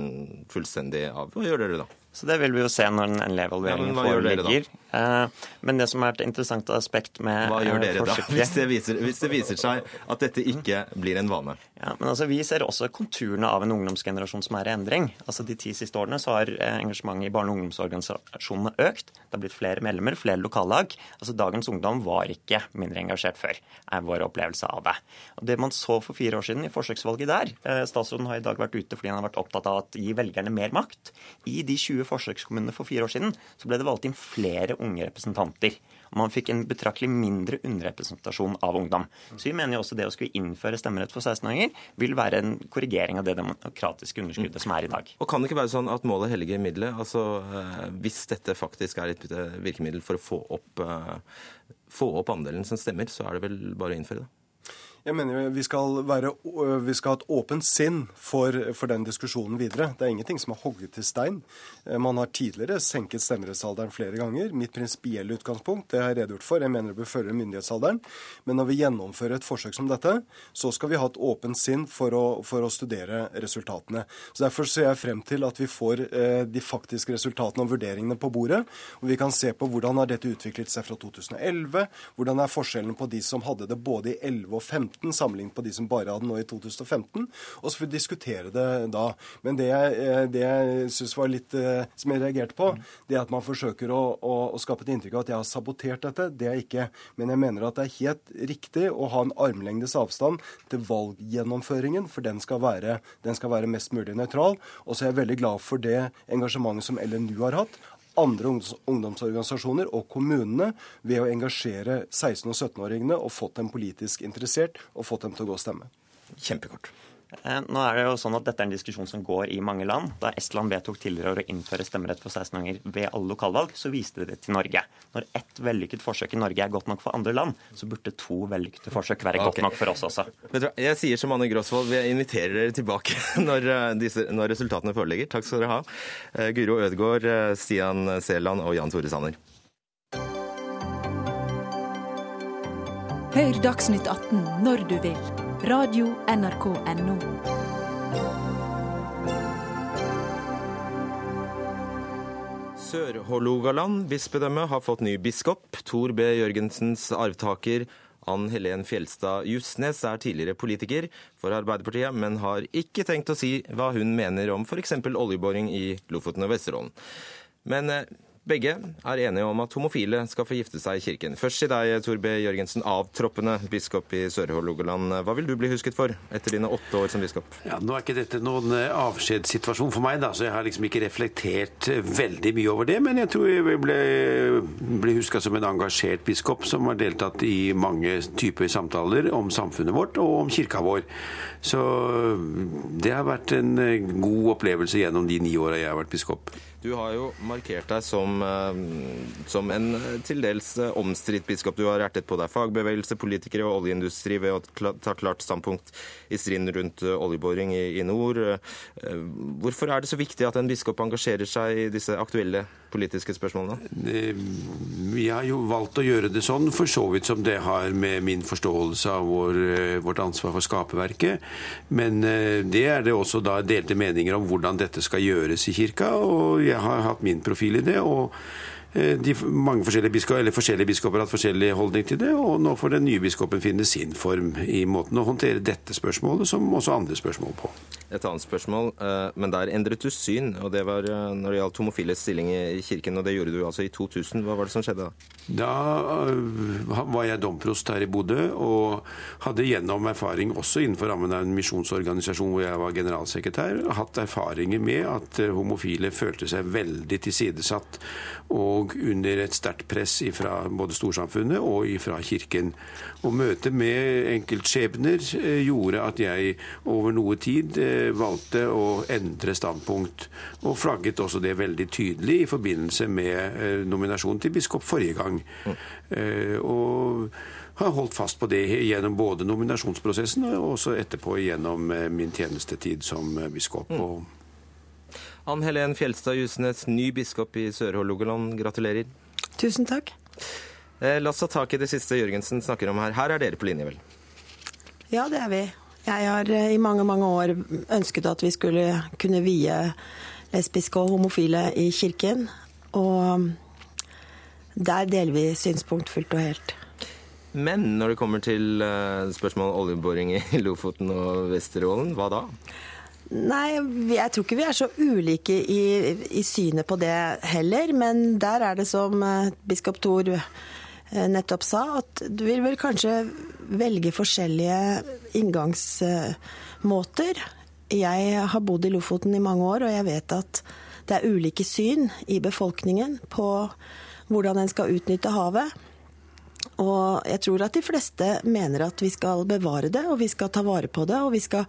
fullstendig av? Hva gjør dere da? Så Det vil vi jo se når den endelige evalueringen Ja, foreligger. Eh, Men det som er et interessant aspekt med Hva gjør eh, dere da, hvis det, viser, hvis det viser seg at dette ikke blir en vane? Ja, men altså, Vi ser også konturene av en ungdomsgenerasjon som er i endring. Altså, De ti siste årene så har eh, engasjementet i barne- og ungdomsorganisasjonene økt. Det har blitt flere medlemmer, flere lokallag. Altså, Dagens ungdom var ikke mindre engasjert før, er vår opplevelse av det. Og Det man så for fire år siden i forsøksvalget der Statsråden har i dag vært ute fordi han har vært opptatt av å gi velgerne mer makt. I de 20 forsøkskommunene for fire år siden så ble det valgt inn flere unge representanter. Man fikk en betraktelig mindre underrepresentasjon av ungdom. Så vi mener jo også det å skulle innføre stemmerett for 16-åringer vil være en korrigering av det demokratiske underskuddet som er i dag. Og kan det ikke være sånn at målet helliger middelet? Altså, eh, hvis dette faktisk er et eh, virkemiddel for å få opp, eh, få opp andelen som stemmer, så er det vel bare å innføre det? Jeg mener vi skal, være, vi skal ha et åpent sinn for, for, den diskusjonen videre. Det er ingenting som er hogget til stein. Eh, Man har tidligere senket stemmerettsalderen flere ganger. Mitt prinsipielle utgangspunkt det har jeg redegjort for. Jeg mener det bør følge myndighetsalderen. Men når vi gjennomfører et forsøk som dette, så skal vi ha et åpent sinn for å, for å studere resultatene. Så Derfor ser jeg frem til at vi får eh, de faktiske resultatene og vurderingene på bordet. Og vi kan se på hvordan har dette utviklet seg fra 2011. Hvordan er forskjellen på de som hadde det både i 11 og 15 sammenlignet på de som bare hadde nå i 2015. Og så får vi diskutere det da. Men det eh, det jeg syns var litt eh, som jeg reagerte på, det at man forsøker å, å, å skape et inntrykk av at jeg har sabotert dette. Det er jeg ikke. Men jeg mener at det er helt riktig å ha en armlengdes avstand til valggjennomføringen, for den skal være, den skal være mest mulig nøytral. Og så er jeg veldig glad for det engasjementet som LNU har hatt andre ungdomsorganisasjoner og kommunene ved å engasjere 16- og 17-åringene og fått dem politisk interessert og fått dem til å gå og stemme. Kjempekort. Eh, Nå er det jo sånn at Dette er en diskusjon som går i mange land. Da Estland vedtok tidligere å innføre stemmerett for 16-åringer ved alle lokalvalg, så viste det til Norge. Når ett vellykket forsøk i Norge er godt nok for andre land, så burde to vellykkede forsøk være godt nok for oss også. Jeg sier som Anne Grosvold, vi inviterer dere tilbake når, eh, disse, når resultatene foreligger. Takk skal dere ha. Eh, Guro Ødegård, Stian Seland og Jan Tore Sanner. Hør Dagsnytt 18 når du vil. Radio NRK NO. Sør-Hålogaland bispedømme har fått ny biskop. Tor B. Jørgensens arvtaker Ann Helen Fjelstad Justnes er tidligere politiker for Arbeiderpartiet, men har ikke tenkt å si hva hun mener om f.eks. oljeboring i Lofoten og Vesterålen. Men eh, begge er enige om at homofile skal få gifte seg i kirken. Først til deg, Tor B. Jørgensen, avtroppende biskop i Sør-Hålogaland. Hva vil du bli husket for etter dine åtte år som biskop? Ja, Nå er ikke dette noen eh, avskjedssituasjon for meg, da, så jeg har liksom ikke reflektert eh, veldig mye over det. Men jeg tror jeg ble, ble huska som en engasjert biskop som har deltatt i mange typer samtaler om samfunnet vårt og om kirka vår. Så det har vært en eh, god opplevelse gjennom de ni åra jeg har vært biskop. Du har jo markert deg som, eh, som en eh, til dels eh, omstridt biskop. Du har ertet på deg fagbevegelse, politikere og oljeindustri ved å ta klart standpunkt i striden rundt oljeboring i, i nord. Hvorfor er det så viktig at en biskop engasjerer seg i disse aktuelle politiske spørsmålene? Vi Jeg har jo valgt å gjøre det sånn, for så vidt som det har med min forståelse av vår, eh, vårt ansvar for skaperverket. Men eh, det er det også da delte meninger om hvordan dette skal gjøres i kirka, og jeg har hatt min profil i det. og eh, de mange forskjellige biskoper, eller forskjellige biskoper har hatt forskjellig holdning til det, og nå får den nye biskopen finne sin form i måten å håndtere dette spørsmålet som også andre spørsmål på. Et annet spørsmål, eh, men der endret du syn, og det var eh, når det gjaldt homofiles stilling i kirken, og det gjorde du altså i 2000. Hva var det som skjedde da? Da var jeg domprost her i Bodø og hadde gjennom erfaring også innenfor rammen av en misjonsorganisasjon hvor jeg var generalsekretær, hatt erfaringer med at homofile følte seg veldig tilsidesatt og og under et sterkt press fra både storsamfunnet og fra Kirken. Og møtet med enkeltskjebner eh, gjorde at jeg over noe tid eh, valgte å endre standpunkt, og flagget også det veldig tydelig i forbindelse med eh, nominasjonen til biskop forrige gang. Og har holdt fast på det gjennom både nominasjonsprosessen og også etterpå gjennom min tjenestetid som biskop. Mm. Ann Helen Fjelstad Jusnes, ny biskop i Sør-Hålogaland, gratulerer. Tusen takk. Eh, la oss ta tak i det siste Jørgensen snakker om her. Her er dere på linje, vel? Ja, det er vi. Jeg har eh, i mange, mange år ønsket at vi skulle kunne vie lesbiske og homofile i kirken. Og um, der deler vi synspunkt fullt og helt. Men når det kommer til eh, spørsmål om oljeboring i Lofoten og Vesterålen, hva da? Nei, jeg tror ikke vi er så ulike i, i, synet på det heller. Men der er det som eh, biskop Thor eh, nettopp sa, at du vil vel kanskje velge forskjellige inngangsmåter. Jeg har bodd i Lofoten i mange år, og jeg vet at det er ulike syn i befolkningen på hvordan en skal utnytte havet. Og jeg tror at de fleste mener at vi skal bevare det, og vi skal ta vare på det, og vi skal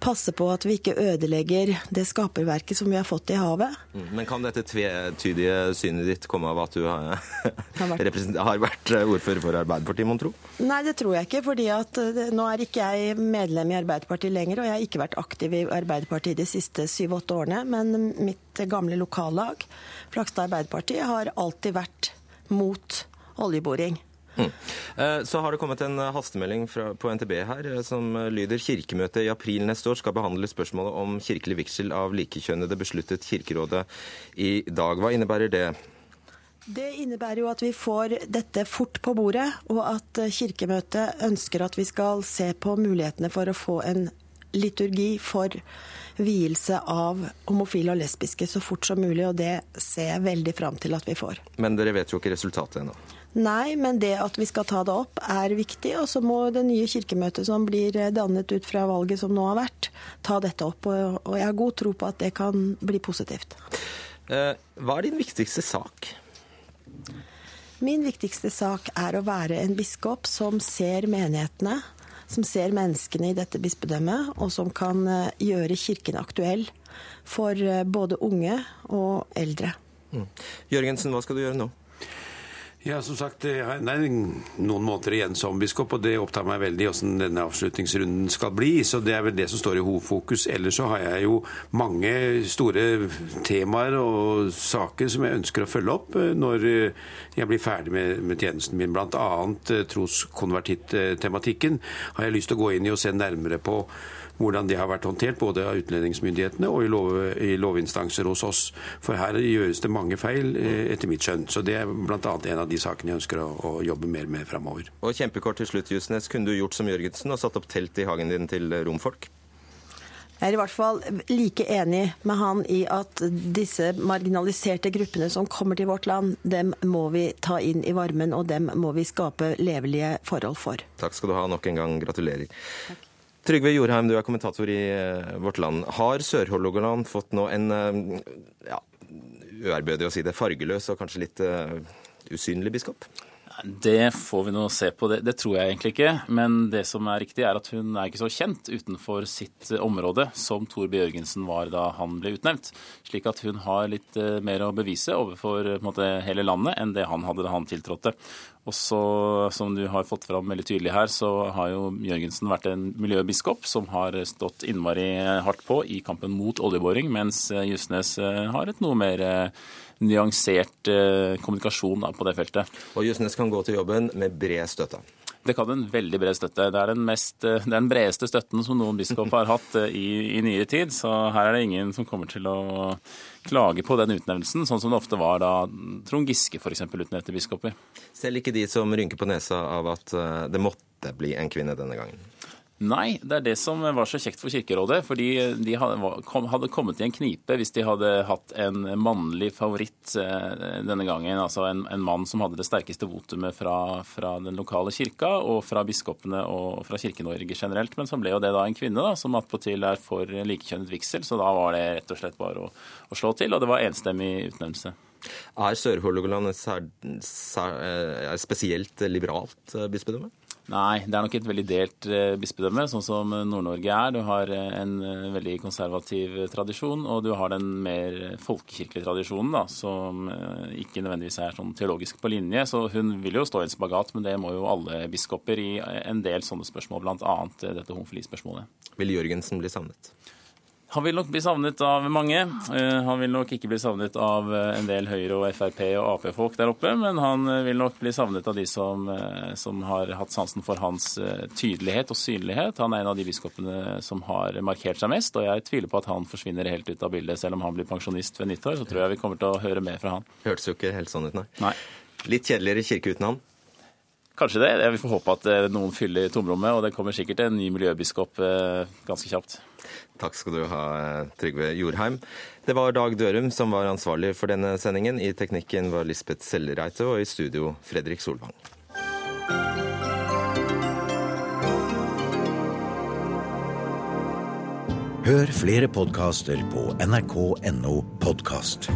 passe på at vi ikke ødelegger det skaperverket som vi har fått i havet. Mm, men kan dette tvetydige synet ditt komme av at du har, har, vært. har vært ordfører for Arbeiderpartiet, mon tro? Nei, det tror jeg ikke. fordi at eh, nå er ikke jeg medlem i Arbeiderpartiet lenger, og jeg har ikke vært aktiv i Arbeiderpartiet de siste syv-åtte årene. Men mitt gamle lokallag, Flakstad Arbeiderparti, har alltid vært mot oljeboring. Mm. Eh, så har det kommet en eh, hastemelding fra, på NTB her eh, som lyder kirkemøtet i april neste år skal behandle spørsmålet om kirkelig vigsel av likekjønnede, besluttet Kirkerådet i dag. Hva innebærer det? Det innebærer jo at vi får dette fort på bordet, og at Kirkemøtet ønsker at vi skal se på mulighetene for å få en liturgi for vielse av homofile og lesbiske så fort som mulig, og det ser jeg veldig fram til at vi får. Men dere vet jo ikke resultatet ennå? Nei, men det at vi skal ta det opp, er viktig. Og så må det nye kirkemøtet som blir dannet ut fra valget som nå har vært, ta dette opp. Og jeg har god tro på at det kan bli positivt. Eh, hva er din viktigste sak? Min viktigste sak er å være en biskop som ser menighetene, som ser menneskene i dette bispedømmet, og som kan eh, gjøre kirken aktuell for eh, både unge og eldre. Mm. Jørgensen, hva skal du gjøre nå? Ja, som sagt, Det er noen måneder igjen som biskop, og det opptar meg veldig hvordan denne avslutningsrunden skal bli. Så det er vel det som står i hovedfokus. Ellers så har jeg jo mange store temaer og saker som jeg ønsker å følge opp eh, når eh, jeg blir ferdig med, med tjenesten min. Eh, troskonvertitt-tematikken har jeg lyst til å gå inn i og se nærmere på hvordan det har vært håndtert, både av utlendingsmyndighetene og i, lov, i lovinstanser hos oss. For her gjøres det mange feil, eh, etter mitt skjønn. Så det er bl.a. en av de sakene jeg ønsker å, å jobbe mer med framover. Og kjempekort til slutt, Jusnes. Kunne du gjort som Jørgensen og satt opp telt i hagen din til romfolk? Jeg er i hvert fall like enig med han i at disse marginaliserte gruppene som kommer til vårt land, dem må vi ta inn i varmen, og dem må vi skape levelige forhold for. Takk skal du ha nok en gang. Gratulerer. Takk. Trygve Jorheim, du er kommentator i eh, Vårt Land. Har Sør-Hålogaland fått nå en eh, ja, uærbødig å si det, fargeløs og kanskje litt uh, usynlig biskop? Det får vi nå se på. Det, det, tror jeg egentlig ikke. Men det som er riktig, er at hun er ikke så kjent utenfor sitt område som Tor Bjørgensen var da han ble utnevnt. Slik at hun har litt mer å bevise overfor måte, hele landet enn det han hadde da han tiltrådte. Og så, som du har fått fram veldig tydelig her, så har jo Jørgensen vært en miljøbiskop som har stått innmari hardt på i kampen mot oljeboring, mens Justnes eh, har et noe mer eh, nyansert eh, kommunikasjon på det feltet. Og Justnes kan gå til jobben med bred støtte? Det kan en veldig bred støtte. Det er den, mest, er den bredeste støtten som noen biskop har hatt i, i nyere tid. Så her er det ingen som kommer til å klage på den utnevnelsen, sånn som det ofte var da Trond Giske f.eks. utnevnte biskoper. Selv ikke de som rynker på nesa av at eh, det måtte bli en kvinne denne gangen? Nei, det er det som var så kjekt for Kirkerådet. Fordi de hadde kommet i en knipe hvis de hadde hatt en mannlig favoritt eh, denne gangen. Altså en, en mann som hadde det sterkeste votumet fra, fra, den lokale kirka og fra biskopene og fra Kirke-Norge generelt. Men så ble jo det da en kvinne da, som attpåtil er for likekjønnet vigsel, så da var det rett og slett bare å, å slå til. Og det var enstemmig utnevnelse. Er Sør-Hålogaland spesielt liberalt bispedømme? Nei, det er nok et veldig delt eh, bispedømme, sånn som Nord-Norge er. Du har eh, en eh, veldig konservativ tradisjon, og du har den mer folkekirkelige tradisjonen, da, som ikke nødvendigvis er sånn teologisk på linje. Så hun vil jo stå i en spagat, men det må jo alle biskoper i en del sånne spørsmål, bl.a. dette homofilispørsmålet. Vil Jørgensen bli savnet? Han vil nok bli savnet av mange. Eh, han vil nok ikke bli savnet av eh, en del Høyre- og Frp- og Ap-folk der oppe, men han eh, vil nok bli savnet av de som, som, har hatt sansen for hans tydelighet og synlighet. Han er en av de biskopene som har markert seg mest, og jeg tviler på at han forsvinner helt ut av bildet. Selv om han blir pensjonist ved nyttår, så tror jeg vi kommer til å høre mer fra han. Hørtes jo ikke helt sånn ut, nei. nei. Litt kjedeligere kirke uten han? Kanskje det. Jeg vil få håpe at noen fyller tomrommet, og det kommer sikkert en ny miljøbiskop ganske kjapt. Takk skal du ha, Trygve Jorheim. Det var Dag Dørum som var ansvarlig for denne sendingen. I teknikken var Lisbeth Sellereite, og i studio Fredrik Solvang. Hør flere podkaster på nrk.no podkast.